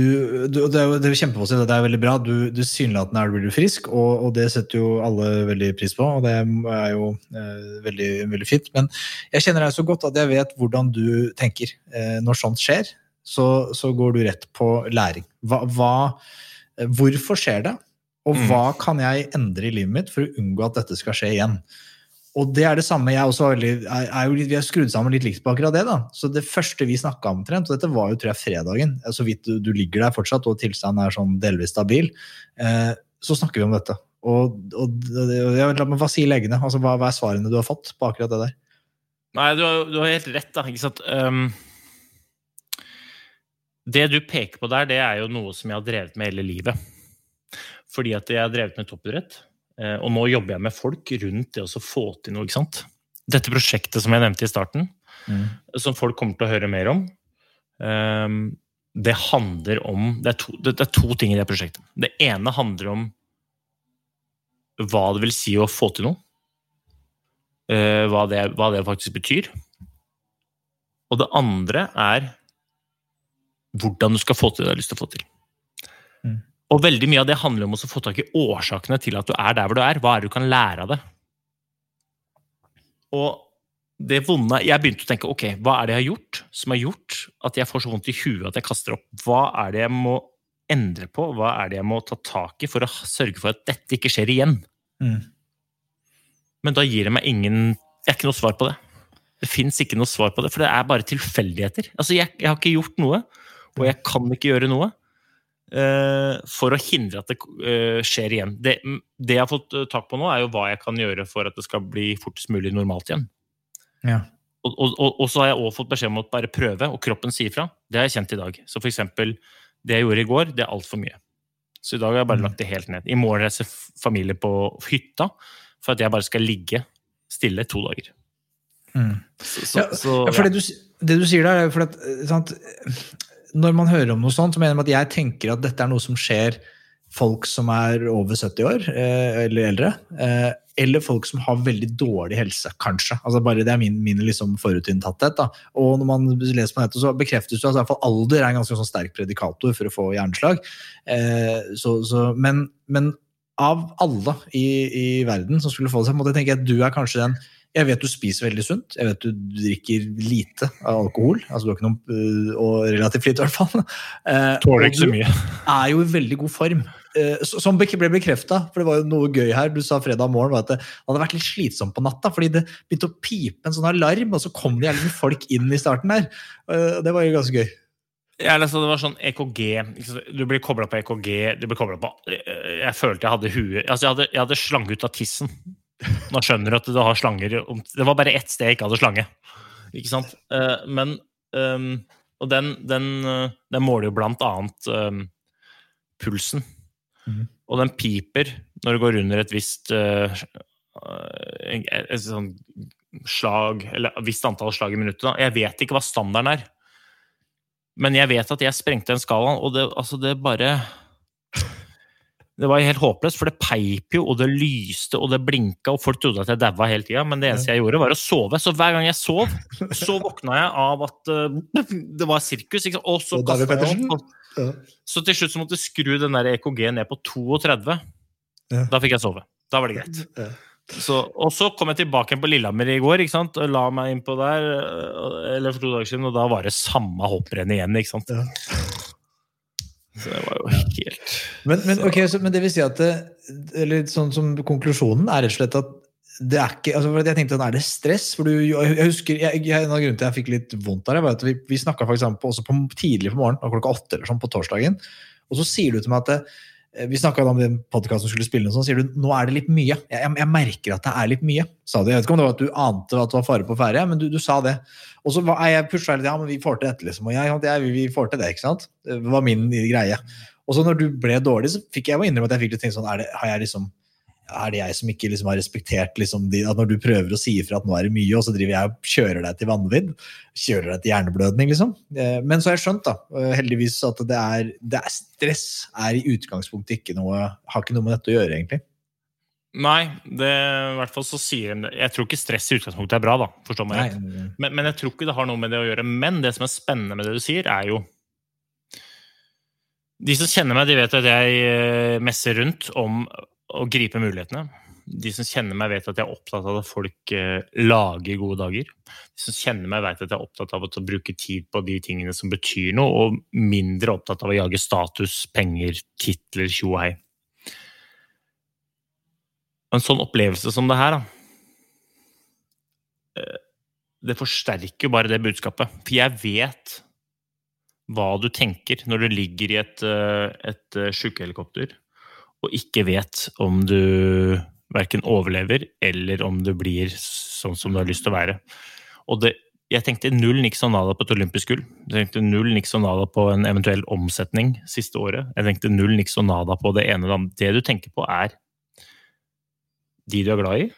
du Det er jo det kjempepositivt, det er veldig bra. Du, du Tilsynelatende blir du frisk, og, og det setter jo alle veldig pris på. Og det er jo eh, veldig, veldig fint. Men jeg kjenner deg så godt at jeg vet hvordan du tenker. Eh, når sånt skjer, så, så går du rett på læring. Hva, hva, hvorfor skjer det? Og Mm. hva kan jeg endre i livet mitt for å unngå at dette skal skje igjen? Og det er det samme. jeg også veldig, er, er jo Vi har skrudd sammen litt likt på akkurat det. da. Så det første vi snakka om, omtrent, og dette var jo tror jeg fredagen, så vidt du, du ligger der fortsatt og tilstanden er sånn delvis stabil, eh, så snakker vi om dette. Og, og, og la Hva sier legene? Altså, hva, hva er svarene du har fått på akkurat det der? Nei, du har, du har helt rett, da. Ikke sant? Um, det du peker på der, det er jo noe som jeg har drevet med hele livet. Fordi at jeg har drevet med toppidrett, og nå jobber jeg med folk rundt det å få til noe. ikke sant? Dette prosjektet som jeg nevnte i starten, som folk kommer til å høre mer om, um, det handler om det er, to, det er to ting i det prosjektet. Det ene handler om hva det vil si å få til noe. eh, hva, det, hva det faktisk betyr. Og det andre er hvordan du skal få til det du har lyst til å få til. Og veldig mye av det handler om å få tak i årsakene til at du er der hvor du er. Hva er det du kan lære av det? Og det vonde Jeg begynte å tenke ok, hva er det jeg har gjort som har gjort at jeg får så vondt i huet at jeg kaster opp? Hva er det jeg må endre på? Hva er det jeg må ta tak i for å sørge for at dette ikke skjer igjen? Mm. Men da gir det meg ingen Det er ikke noe svar på det. Det fins ikke noe svar på det, for det er bare tilfeldigheter. Altså, jeg, jeg har ikke gjort noe, og jeg kan ikke gjøre noe for å hindre at det eh, skjer igjen. Det, det jeg har fått eh, tak på nå, er jo hva jeg kan gjøre for at det skal bli fortest mulig normalt igjen. Ja. Og, og, og, og så har jeg også fått beskjed om å bare prøve, og kroppen sier fra. Det har jeg kjent i dag. Så for eksempel, det jeg gjorde i går, det er altfor mye. Så i dag har jeg bare Mm. lagt det helt ned. I morgen reiser familie på hytta for at jeg bare skal ligge stille to dager. Mm. Så, så, Ja, så, Ja, for det, du, det du sier der, er jo for at eh, sant, Når man hører om noe sånt, så mener jeg at jeg tenker at dette er noe som skjer folk som er over 70 år, eh, eller eldre. Eh, eller folk som har veldig dårlig helse, kanskje. Altså bare Det er min, min liksom forutinntatthet. da. Og når man leser på nettet, så bekreftes det at altså, alder er en ganske sånn sterk predikator for å få hjerneslag. Eh, så, så, men, men av alle i, i verden som skulle få det, så måtte jeg tenke at du er kanskje den Jeg vet du spiser veldig sunt. Jeg vet du drikker lite av alkohol. altså du har ikke noe, øh, Og relativt lite, i hvert fall. Eh, Tåler ikke så mye. er jo i veldig god form. Eh, Som ble bekrefta, for det var jo noe gøy her. Du sa fredag morgen var at det hadde vært litt slitsomt på natta, fordi det begynte å pipe en sånn alarm, og så kom det jævlig mye folk inn i starten der. Eh, Det var jo ganske gøy. Ja, altså, det var sånn EKG Du blir kobla på EKG du blir på, eh, Jeg følte jeg hadde huet altså, Jeg hadde, jeg hadde slange ut av tissen. Nå skjønner du at du har slanger Det var bare ett sted jeg ikke hadde slange. Ikke sant? Eh, Men ehm, Og den, den, eh, den måler jo blant annet ehm, pulsen. Mm. Og den piper når det går under et visst eh, et, et sånn slag, eller et visst antall slag i minuttet. Da. Jeg vet ikke hva standarden er. Men jeg vet at jeg sprengte den skalaen, og det, altså det bare Det var helt håpløst, for det peip jo, og det lyste, og det blinka, og folk trodde at jeg daua hele tida, men det eneste jeg gjorde, var å sove. Så hver gang jeg sov, så våkna jeg av at uh, det var sirkus, og så Og kastet jeg opp. Ja. Så til slutt så måtte jeg skru den der EKG ned på 32. Ja. Da fikk jeg sove. Da var det greit. Ja. Så, og så kom jeg tilbake igjen på Lillehammer i går og la meg innpå der, øh, eller for to dager siden, og da var det samme hopprennet igjen. ikke sant? Så det var jo helt Men, men, okay, så, men det vil si at eller sånn som konklusjonen er rett og slett at det er ikke, altså jeg tenkte, Er det stress? For du, jeg husker, jeg, jeg, En av grunnene til jeg fikk litt vondt av det, var at vi, vi snakka også på, tidlig på morgenen, klokka åtte eller sånn på torsdagen. Og så sier du til meg at det, vi snakka om den podkasten skulle spille, og sånn, sier du nå er det litt mye. Jeg, jeg merker at det er litt mye. sa du. Jeg vet ikke om det var at du ante at det var fare på ferde, men du, du sa det. Og så er jeg pusha litt, ja, men vi får til dette, liksom. Og jeg, jeg, vi får til det, ikke sant? Det var min greie. Og så når du ble dårlig, så fikk jeg innrømme at jeg fikk litt ting sånn, er det, har jeg liksom er det jeg som ikke liksom har respektert liksom de, at når du prøver å si ifra at nå er det mye, og så driver jeg og kjører deg til vanvidd? Kjører deg til hjerneblødning, liksom. Eh, Men så har jeg skjønt, da, eh, heldigvis, at det er, det er stress er i utgangspunktet ikke noe Har ikke noe med dette å gjøre, egentlig. Nei, det, i hvert fall så sier de. Jeg tror ikke stress i utgangspunktet er bra, da. forstår meg rett. Men, men jeg tror ikke det har noe med det å gjøre. Men det som er spennende med det du sier, er jo De som kjenner meg, de vet at jeg eh, messer rundt om å gripe mulighetene. De som kjenner meg, vet at jeg er opptatt av at folk eh, lager gode dager. De som kjenner meg, vet at jeg er opptatt av å bruke tid på de tingene som betyr noe, og mindre opptatt av å jage status, penger, titler, tjo og hei. En sånn opplevelse som det her, da, det forsterker jo bare det budskapet. For jeg vet hva du tenker når du ligger i et, eh, et sjukehelikopter sykehelikopter og ikke vet om du verken overlever eller om du blir sånn som du har lyst til å være. Og det, jeg tenkte null niks og nada på et olympisk gull. Jeg tenkte null niks og nada på en eventuell omsetning siste året. Jeg tenkte null niks og nada på det ene. Det du tenker på, er de du er glad i,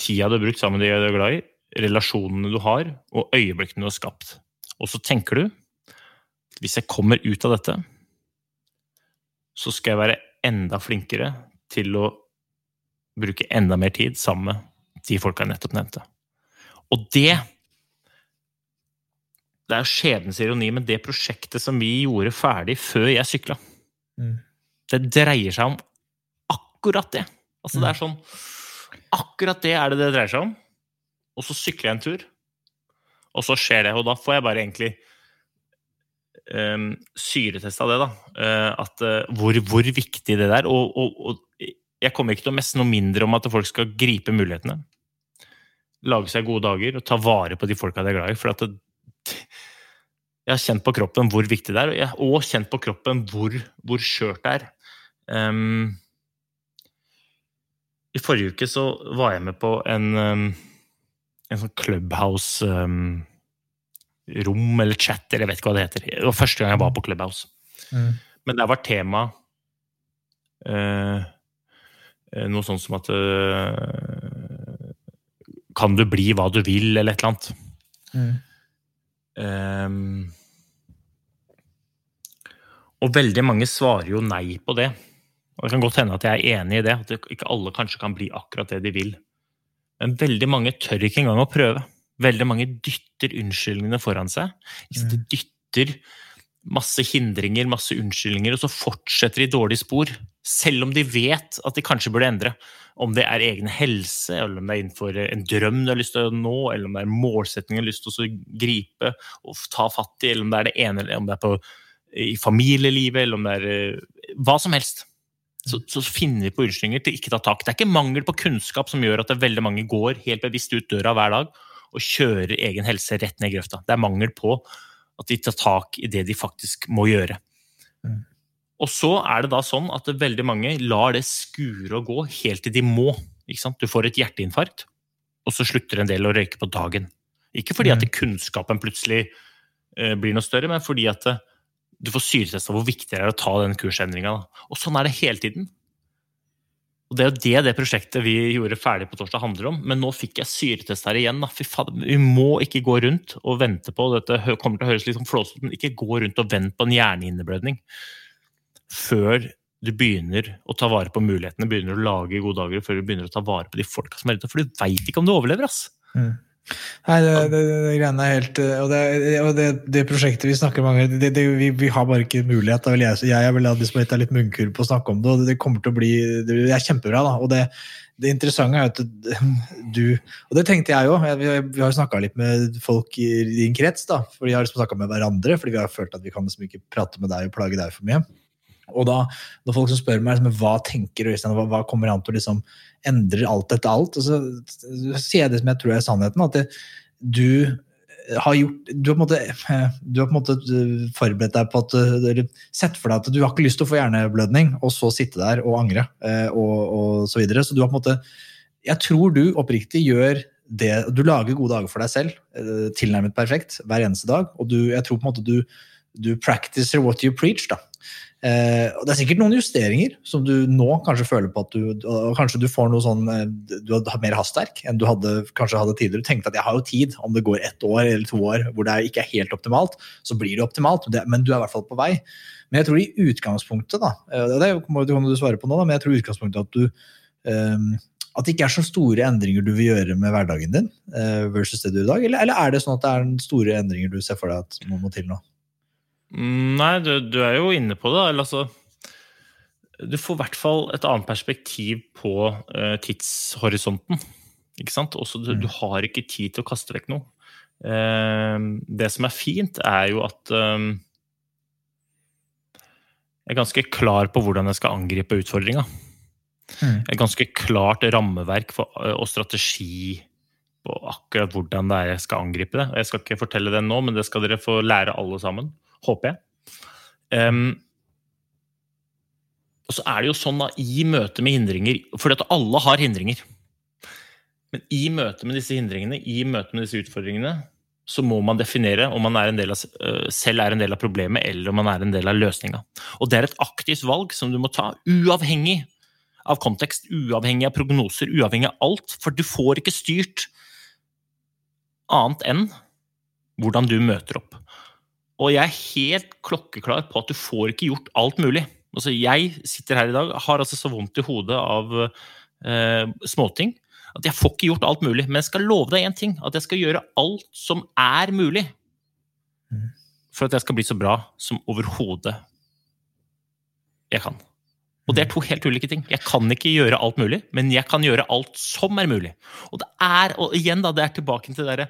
tida du har brukt sammen med de du er glad i, relasjonene du har, og øyeblikkene du har skapt. Og så tenker du hvis jeg kommer ut av dette, så skal jeg være enda flinkere til å bruke enda mer tid sammen med de folka jeg nettopp nevnte. Og det Det er skjebnens ironi, men det prosjektet som vi gjorde ferdig før jeg sykla, Mm. det dreier seg om akkurat det. Altså det er sånn Akkurat det er det det dreier seg om. Og så sykler jeg en tur, og så skjer det. Og da får jeg bare egentlig um, syretesta det, da. Uh, at, uh, hvor, hvor viktig det er. Og, og, og jeg kommer ikke til å messe noe mindre om at folk skal gripe mulighetene. Lage seg gode dager og ta vare på de folka de er glad i. For at det, jeg har kjent på kroppen hvor viktig det er, og, jeg, og kjent på kroppen hvor, hvor skjørt det er. Um, I forrige uke så var jeg med på en, um, en sånn Clubhouse-rom eller chat, eller jeg vet ikke hva det heter. Det var første gang jeg var på Clubhouse. Mm. Men der var tema eh, eh, noe sånt som at eh, Kan du bli hva du vil, eller et eller annet. Mm. Ehm, og veldig mange svarer jo nei på det. Og det kan godt hende at jeg er enig i det, at ikke alle kanskje kan bli akkurat det de vil. Men veldig mange tør ikke engang å prøve. Veldig mange dytter unnskyldningene foran seg. De dytter masse hindringer, masse unnskyldninger, og så fortsetter de i dårlig spor. Selv om de vet at de kanskje burde endre. Om det er egen helse, eller om det er innenfor en drøm du har lyst til å nå, eller om det er målsetting du har lyst til å gripe og ta fatt i, eller om det er det ene, eller om det er på, i familielivet, eller om det er eh, hva som helst. Så, så finner vi på unnskyldninger til ikke ta tak. Det er ikke mangel på kunnskap som gjør at det veldig mange går helt bevisst ut døra hver dag og kjører egen helse rett ned i grøfta. Det er mangel på at de tar tak i det de faktisk må gjøre. Mm. Og så er det da sånn at veldig mange lar det skure og gå helt til de må. Du får et hjerteinfarkt, og så slutter en del å røyke på dagen. Ikke fordi at Mm. kunnskapen plutselig eh, blir noe større, men fordi at eh, du får syretesta hvor viktig det er å ta den kursendringa. Og sånn er det hele tiden. Og Det er jo det det prosjektet vi gjorde ferdig på torsdag handler om. Men nå fikk jeg syretest her igjen. Da. Fy faen, vi må ikke gå rundt og vente på Dette kommer til å høres litt flåsete, men ikke gå rundt og vente på en hjerneinneblødning før du begynner å ta vare på mulighetene, begynner å lage gode dager, før du begynner å ta vare på de folka som er ute. For du veit ikke om du overlever, ass! Nei, det, det, det greiene er helt eh, Og, det, og det, det prosjektet vi snakker om, mange vi, vi har bare ikke mulighet. Da vil jeg, jeg jeg vil ha disponert litt munnkurv på å snakke om det, og det kommer til å bli Det er kjempebra. da, og det, interessante er at du Og det tenkte jeg òg. Vi, vi har snakka litt med folk i din krets, da, for vi har liksom snakka med hverandre, fordi vi har følt at vi kan liksom ikke prate med deg og plage deg for mye. Og da, når folk som spør meg liksom, hva tenker Øystein, hva, hva kommer han til å liksom endre alt etter alt, og så, så sier jeg det som jeg tror er sannheten, at det, du har gjort du har, måte, du har på en måte forberedt deg på at eller Sett for deg at du har ikke lyst til å få hjerneblødning, og så sitte der og angre, eh, og, og så videre. Så du har på en måte Jeg tror du oppriktig gjør det Du lager gode dager for deg selv, eh, tilnærmet perfekt, hver eneste dag. Og du, jeg tror på en måte du, du practicer what you preach. da. Eh, og Det er sikkert noen justeringer som du nå kanskje føler på at du Kanskje du får noe sånn eh, Du har mer hastverk enn du hadde, kanskje hadde tidligere. Du tenkte at jeg har jo tid, om det går ett år eller to år hvor det ikke er helt optimalt, så blir det optimalt. Men du er i hvert fall på vei. Men jeg tror i utgangspunktet, da, eh, det kan du svare på nå, da, men jeg tror i utgangspunktet at du eh, at det ikke er så store endringer du vil gjøre med hverdagen din eh, versus det du gjør i dag? Eller, eller er det sånn at det er store endringer du ser for deg at man må til nå? Mm, Nei, du, du er jo inne på det. Eller altså Du får i hvert fall et annet perspektiv på uh, tidshorisonten. Ikke sant? Også, du, du har ikke tid til å kaste vekk noe. Uh, det som er fint, er jo at um, jeg er ganske klar på hvordan jeg skal angripe utfordringa. Mm. Et ganske klart rammeverk for, og strategi på akkurat hvordan det er jeg skal angripe det. Jeg skal ikke fortelle det nå, men det skal dere få lære alle sammen. Håper jeg. Um, og så er det jo sånn da, i møte med hindringer For alle har hindringer. Men i møte med disse hindringene, i møte med disse utfordringene, så må man definere om man er av, øh, selv er en del av problemet, eller om man er en del av løsninga. Og det er et aktivt valg som du må ta, uavhengig av kontekst, uavhengig av prognoser, uavhengig av alt. For du får ikke styrt annet enn hvordan du møter opp. Og jeg er helt klokkeklar på at du får ikke gjort alt mulig. Altså, jeg sitter her i dag, har altså så vondt i hodet av eh, småting at jeg får ikke gjort alt mulig. Men jeg skal love deg én ting, at jeg skal gjøre alt som er mulig Mhm. for at jeg skal bli så bra som overhodet jeg kan. Og det er to helt ulike ting. Jeg kan ikke gjøre alt mulig, men jeg kan gjøre alt som er mulig. Og det er, og igjen da, det er tilbake til det derre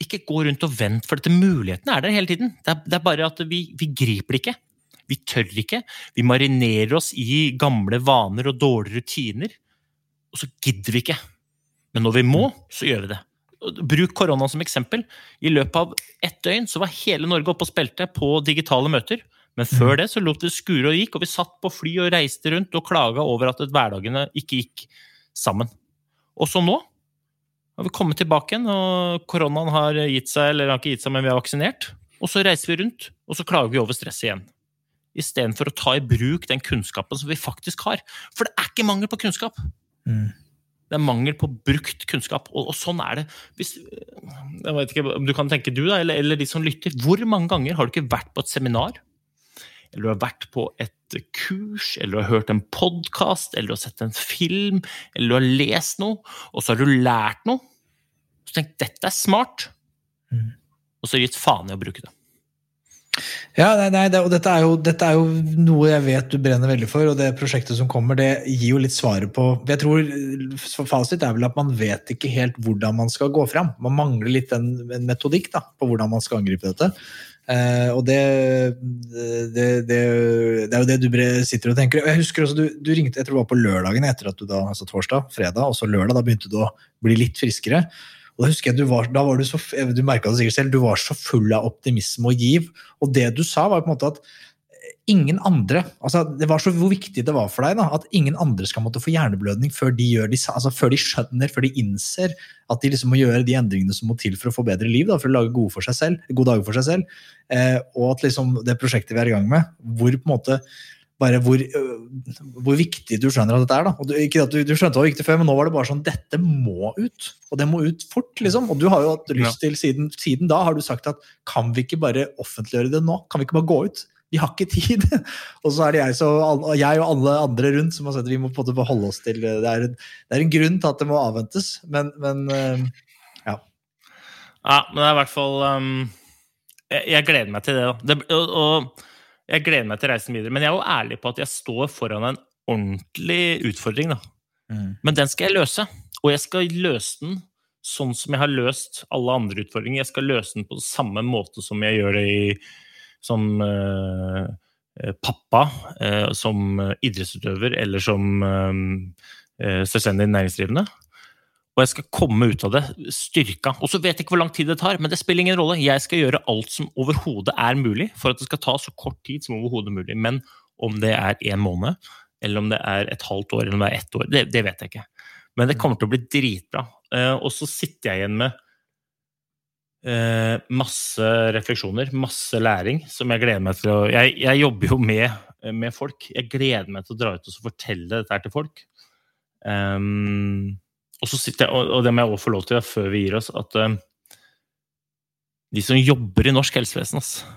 Ikke gå rundt og vent, for dette mulighetene er der hele tiden. Det er, det er bare at vi, vi griper det ikke. Vi tør ikke. Vi marinerer oss i gamle vaner og dårlige rutiner. Og så gidder vi ikke. Men når vi må, så gjør vi det. Bruk korona som eksempel. I løpet av ett døgn så var hele Norge oppe og spilte på digitale møter. Men før det så lot det skure og gikk, og vi satt på fly og reiste rundt og klaga over at hverdagene ikke gikk sammen. Og så nå har vi kommet tilbake igjen, og koronaen har gitt seg, eller har ikke gitt seg, men vi er vaksinert. Og så reiser vi rundt, og så klager vi over stresset igjen. Istedenfor å ta i bruk den kunnskapen som vi faktisk har. For det er ikke mangel på kunnskap. Mm. Det er mangel på brukt kunnskap, og, og sånn er det. Hvis, jeg vet ikke om du kan tenke du, da, eller, eller de som lytter. Hvor mange ganger har du ikke vært på et seminar? Eller du har vært på et kurs, eller du har hørt en podkast, eller du har sett en film, eller du har lest noe, og så har du lært noe. Så tenk, dette er smart. Mm. Og så gitt faen i å bruke det. Ja, nei, nei, det, og dette er, jo, dette er, jo, noe jeg vet du brenner veldig for, og det prosjektet som kommer, det gir jo litt svaret på Jeg tror Fasit er vel at man vet ikke helt hvordan man skal gå fram. Man mangler litt en, en metodikk da, på hvordan man skal angripe dette. Eh, og det, det, det, det, er jo det du sitter og tenker. Jeg husker også du, du, ringte jeg tror det var på lørdagen etter at du da, altså torsdag, fredag, og så lørdag. Da begynte du å bli litt friskere. Og da husker jeg du var, da var du så, du merka det sikkert selv, du var så full av optimisme og giv. Og det du sa, var på en måte at ingen andre altså Det var så hvor viktig det var for deg da, at ingen andre skal måtte få hjerneblødning før de, gjør de, altså før de skjønner, før de innser at de liksom må gjøre de endringene som må til for å få bedre liv. Da, for å lage gode, for seg selv, gode dager for seg selv. Eh, og at liksom det prosjektet vi er i gang med, hvor på en måte bare hvor, øh, hvor, viktig du skjønner at dette er. da. Du, ikke at du, du, skjønte det var viktig før, men nå var det bare sånn dette må ut. Og det må ut fort, liksom. Og du har jo hatt lyst til, siden, siden da har du sagt at kan vi ikke bare offentliggjøre det nå? Kan vi ikke bare gå ut? Vi har ikke tid. og så er det jeg, så, jeg, og alle andre rundt som har sagt at vi må på en måte holde oss til det er, en, det er en grunn til at det må avventes, men, men øh, ja. Ja, men det er i hvert fall um, jeg, jeg, gleder meg til det. da. Det, og, og jeg gleder meg til reisen videre. Men jeg er jo ærlig på at jeg står foran en ordentlig utfordring. da. Mm. Men den skal jeg løse. Og jeg skal løse den sånn som jeg har løst alle andre utfordringer. Jeg skal løse den på samme måte som jeg gjør det i, som uh, pappa, uh, som idrettsutøver eller som selvstendig næringsdrivende. Og jeg skal komme ut av det styrka. Og så vet jeg ikke hvor lang tid det tar, men det spiller ingen rolle. Jeg skal gjøre alt som overhodet er mulig for at det skal ta så kort tid som overhodet mulig. Men om det er én måned, eller om det er et halvt år, eller om det er ett år, det, det vet jeg ikke. Men det kommer til å bli dritbra. Og så sitter jeg igjen med uh, masse refleksjoner, masse læring, som jeg gleder meg til å Jeg, jeg jobber jo med, med, folk. Jeg gleder meg til å dra ut og fortelle dette her til folk. Um, og, så sitter jeg, og det må jeg også få lov til før vi gir oss, at um, de som jobber i norsk helsevesen altså,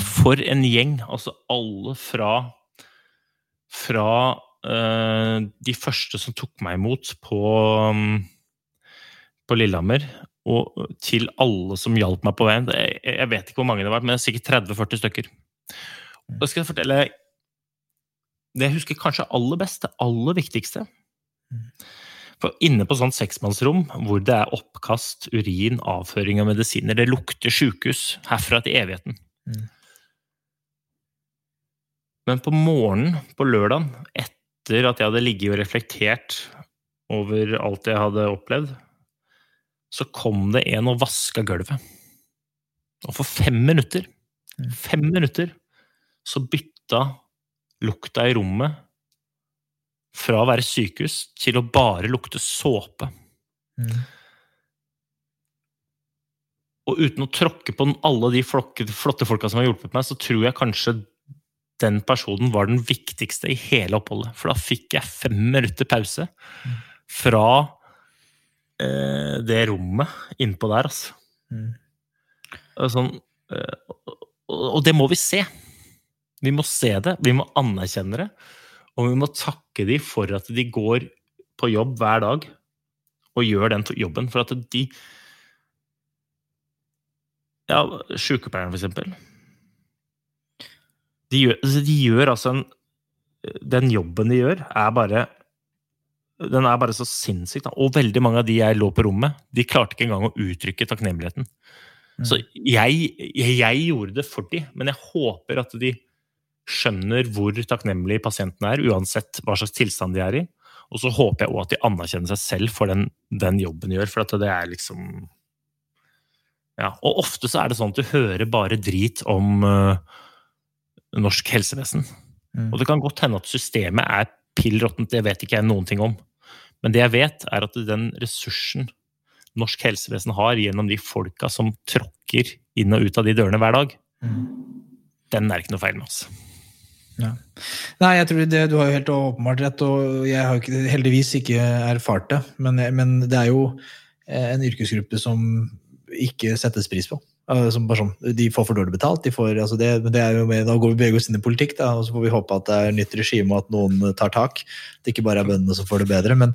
For en gjeng! Altså alle fra, fra uh, de første som tok meg imot på, um, på Lillehammer, og til alle som hjalp meg på veien. Jeg, vet ikke hvor mange det var, men det er sikkert 30-40 stykker. Og da skal jeg fortelle det jeg husker kanskje aller best, det aller viktigste. For inne på sånn seksmannsrom hvor det er oppkast, urin, avføring av medisiner, det lukter sjukehus herfra til evigheten. Mm. Men på morgenen på lørdagen, etter at jeg hadde ligget og reflektert over alt jeg hadde opplevd, så kom det en og vaska gulvet. Og for fem minutter, mm. fem minutter, så bytta lukta i rommet fra å være sykehus til å bare lukte såpe. Mm. Og uten å tråkke på alle de flotte folka som har hjulpet meg, så tror jeg kanskje den personen var den viktigste i hele oppholdet. For da fikk jeg fem minutter pause fra eh, det rommet innpå der, altså. Mm. Sånn, eh, og det må vi se. Vi må se det, vi må anerkjenne det. Og vi må takke dem for at de går på jobb hver dag og gjør den jobben. For at de Ja, sykepleierne, for eksempel. De gjør, altså, de gjør altså en Den jobben de gjør, er bare den er bare så sinnssyk. Og veldig mange av de jeg lå på rommet, de klarte ikke engang å uttrykke takknemligheten. Mm. Så jeg, jeg, jeg, gjorde det for dem, men jeg håper at de skjønner hvor takknemlig pasienten er, uansett hva slags tilstand de er i. Og så håper jeg òg at de anerkjenner seg selv for den, den jobben de gjør. For at det er liksom Ja. Og ofte så er det sånn at du hører bare drit om uh, norsk helsevesen. Mm. Og det kan godt hende at systemet er pill råttent, det vet ikke jeg noen ting om. Men det jeg vet, er at den ressursen norsk helsevesen har gjennom de folka som tråkker inn og ut av de dørene hver dag, mm. den er ikke noe feil med oss. Ja. Nei, jeg tror det, du har jo helt åpenbart rett, og jeg har ikke, heldigvis ikke erfart det. Men, men, det er jo eh, en yrkesgruppe som ikke settes pris på. Som sånn, de får for dårlig betalt. De får, altså det, det med, da går vi begge oss inn i politikk, da, og så får vi håpe at det er nytt regime og at noen tar tak. At det ikke bare er bøndene som får det bedre. Men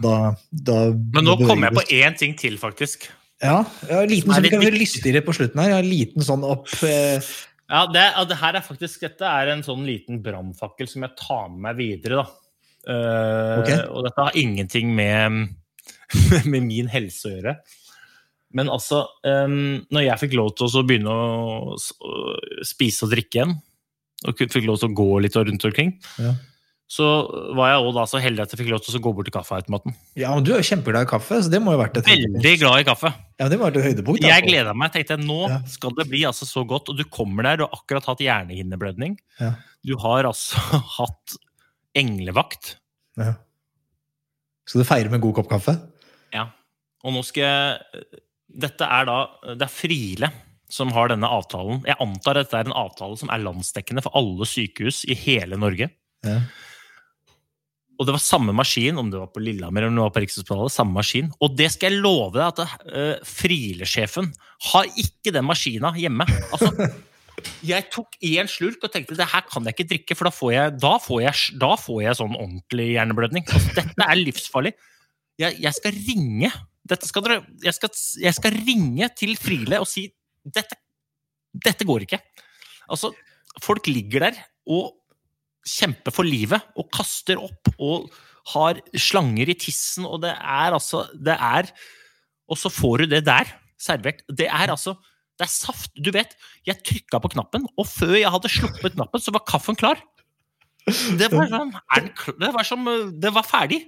da, da Men nå kommer jeg på én ting til, faktisk. Ja, har liten, så vi kan høre lystigere på slutten her. Ja, liten sånn opp eh, Ja, det, det her er faktisk Dette er en sånn liten brannfakkel som jeg tar med meg videre, da. Uh, okay. Og dette har ingenting med, med min helse å gjøre. Men altså, um, når jeg fikk lov til å begynne å spise og drikke igjen, og fikk lov til å gå litt rundt omkring, Ja. så var jeg også da så heldig at jeg fikk lov til å gå bort til kaffeautomaten. Ja, men Du er jo kjempeglad i kaffe, så det må jo ha vært et høydepunkt. Veldig glad i kaffe. Ja, det må vært et høydepunkt. Jeg gleda meg. tenkte jeg, Nå Ja. skal det bli altså så godt. Og du kommer der, du har akkurat hatt hjernehinneblødning. Ja. Du har altså hatt englevakt. Ja. Skal du feire med en god kopp kaffe? Ja. Og nå skal jeg Dette er da Det er Friele som har denne avtalen. Jeg antar at dette er en avtale som er landsdekkende for alle sykehus i hele Norge. Ja. Og det var samme maskin, om det var på Lillehammer eller om det var på Rikshospitalet. samme maskin. Og det skal jeg love deg at uh, Friele-sjefen har ikke den maskina hjemme. Altså, jeg tok én slurk og tenkte det her kan jeg ikke drikke, for da får jeg, da får jeg, da får jeg sånn ordentlig hjerneblødning. Altså, dette er livsfarlig. Jeg, jeg skal ringe skal dere, jeg, skal, jeg skal ringe til Friele og si dette, dette går ikke. Altså, folk ligger der og kjemper for livet og kaster opp og har slanger i tissen, og det er altså Det er Og så får du det der servert. Det er altså Det er saft. Du vet, jeg trykka på knappen, og før jeg hadde sluppet knappen, så var kaffen klar. Det var sånn Det var som Det var ferdig.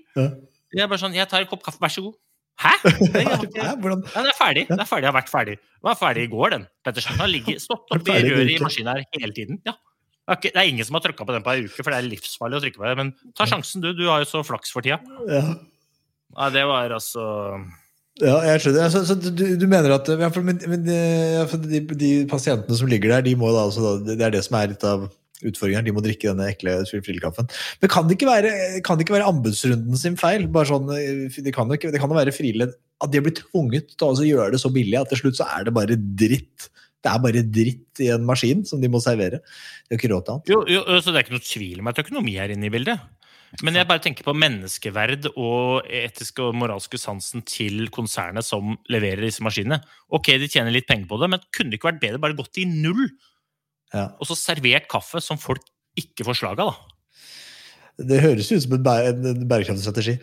Jeg bare sånn Jeg tar en kopp kaffe, vær så god. Hæ? Jeg har ikke- Hæ, hvordan? ja, det er ferdig. Det er ferdig. Jeg har vært ferdig. Den var ferdig i går, den. Pettersen har ligget, stått oppi i røret i maskinen her hele tiden. Ja. Det er, ingen som har trykka på den på ei uke, for det er livsfarlig å trykke på det. Men ta sjansen, du. Du har jo så flaks for tida. Ja. Ja, det var altså Ja, jeg skjønner. Altså, så du, du mener at ja, for, men, men, eh, de, de pasientene som ligger der, de må da, altså, det er det som er litt av utfordringen. her, De må drikke denne ekle frillekaffen. Men kan det, ikke være, kan det ikke være anbudsrunden sin feil? Bare sånn, eh, det kan jo ikke, det kan være Friele at de har blitt tvunget til å altså gjøre det så billig at til slutt så er det bare dritt. Det er bare dritt i en maskin som de må servere. De har ikke råd til annet. Jo, jo, så det er ikke noe tvil om at økonomi er inne i bildet. Men jeg bare tenker på menneskeverd og etiske og moralske sansen til konsernet som leverer disse maskinene. Ok, de tjener litt penger på det, men kunne det ikke vært bedre bare gått i null? Ja. Og så servert kaffe som folk ikke får slag av, da. Det høres ut som en, bæ en en bærekraftig strategi.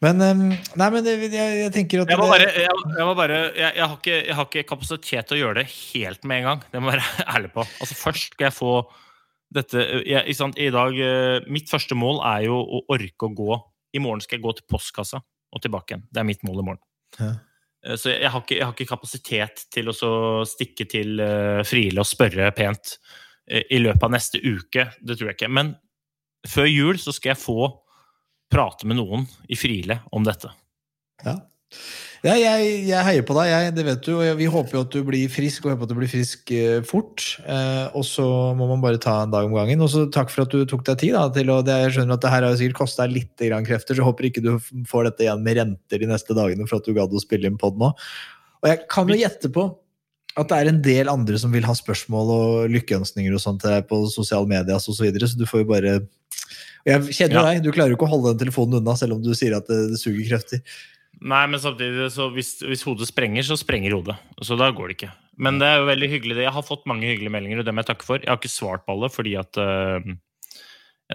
Men, eh, nei, men det, jeg, jeg tenker at Jeg må bare, jeg, jeg, må bare jeg, jeg, har ikke, jeg har ikke kapasitet til å gjøre det helt med en gang. Det må jeg være ærlig på. Altså Først skal jeg få dette jeg, ikke sant, I dag, eh, Mitt første mål er jo å orke å gå I morgen skal jeg gå til postkassa og tilbake igjen. Det er mitt mål i morgen. Ja. Eh, Så jeg har, ikke, jeg har ikke kapasitet til å stikke til uh, Friele og spørre pent uh, i løpet av neste uke. Det tror jeg ikke. Men før jul så skal jeg få prate med noen i Friele om dette. Ja. Ja, jeg, jeg heier på deg, jeg, det vet du. Og vi håper jo at du blir frisk, og håper at du blir frisk eh, fort. Eh, og så må man bare ta en dag om gangen. Og så takk for at du tok deg tid. Da, til det, jeg skjønner at det her har sikkert kosta deg litt grann krefter, så jeg håper ikke du får dette igjen med renter de neste dagene for at du gadd å spille inn pod nå. Og jeg kan jo gjette på at det er en del andre som vil ha spørsmål og lykkeønskninger og sånt til deg på sosiale medier og så videre, så du får jo bare og Jeg kjenner Ja. deg, du klarer jo ikke å holde den telefonen unna selv om du sier at det, det suger krefter. Nei, men samtidig, så hvis, hvis hodet sprenger, så sprenger hodet. Så da går det ikke. Men det er jo veldig hyggelig. Jeg har fått mange hyggelige meldinger, og det må jeg takke for. Jeg har ikke svart på alle, fordi at uh,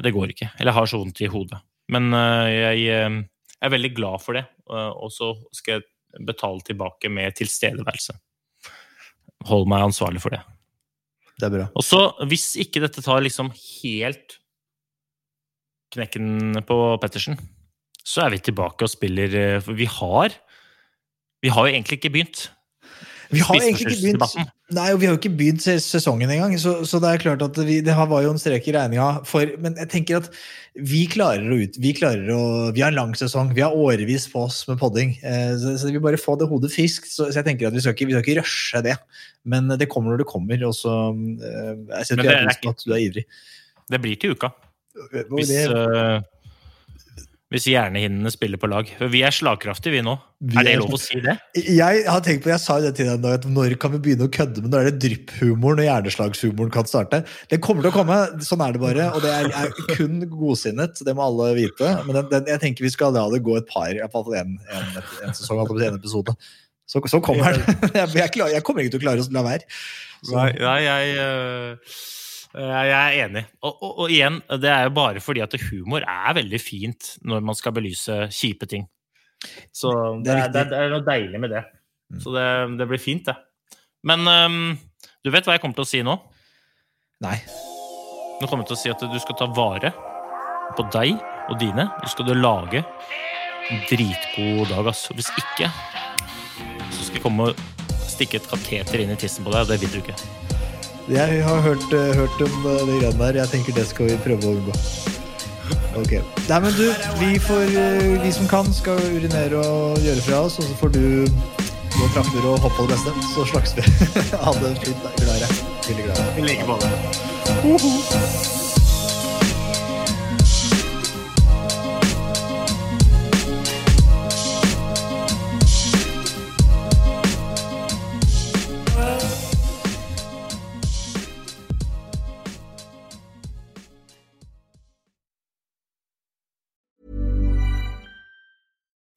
Det går ikke. Eller jeg har så vondt i hodet. Men uh, jeg øh, er veldig glad for det, og så skal jeg betale tilbake med tilstedeværelse. Hold meg ansvarlig for det. Det er bra. Og så, hvis ikke dette tar liksom helt knekken på Pettersen, så er vi tilbake og spiller eh, For vi har Vi har jo egentlig ikke begynt. Vi har egentlig ikke begynt Nei, og vi har jo ikke begynt sesongen engang, så, så det er klart at vi, det var jo en strek i regninga. For, men jeg tenker at vi klarer å ut, vi klarer å, vi har en lang sesong, vi har årevis på oss med podding. Eh, så, så vi bare få det hodet friskt. Så, så jeg tenker at vi skal, ikke, vi skal ikke rushe det. Men det kommer når det kommer. Og så eh, jeg setter er pris på at du er ivrig. Det blir til uka. Hvis, øh, hvis hjernehinnene spiller på lag. Vi er slagkraftige, vi nå. Vi Er det lov å si det? Jeg har tenkt på, jeg sa jo det til deg en dag, at når kan vi begynne å kødde? Men når er det drypphumoren og hjerneslagshumoren kan starte? Den kommer til å komme, sånn er det bare. Og det er, er kun godsinnet, det må alle vite. Men den, den, jeg tenker vi skal la det gå et par, i hvert fall en, en, en sesong, altså en episode. Så, så kommer den. Jeg, jeg, jeg kommer ikke til å klare å la være. Så, Nei, nei jeg, øh, jeg er enig. Og, og, og igjen, det er jo bare fordi at humor er veldig fint når man skal belyse kjipe ting. Så Det det er er, det, er noe deilig med det. Mm. Så det, det blir fint, det. Men um, du vet hva jeg kommer til å si nå? nei. Nå kommer jeg til å si at du skal ta vare på deg og dine. Du skal du lage en dritgod dag, ass. Hvis ikke, så skal jeg komme og stikke et kateter inn i tissen på deg, og det vil du ikke. Jeg har hørt, eh, hørt om eh, de greiene der. Jeg tenker det skal vi prøve å unngå. Ok. Nei, men du, vi, får, eh, vi som kan, skal urinere og gjøre fra oss, og så får du gå trapper og hoppe på det beste. Så slags vi. ha det fint. Glad i deg. Veldig glad i deg. I like måte.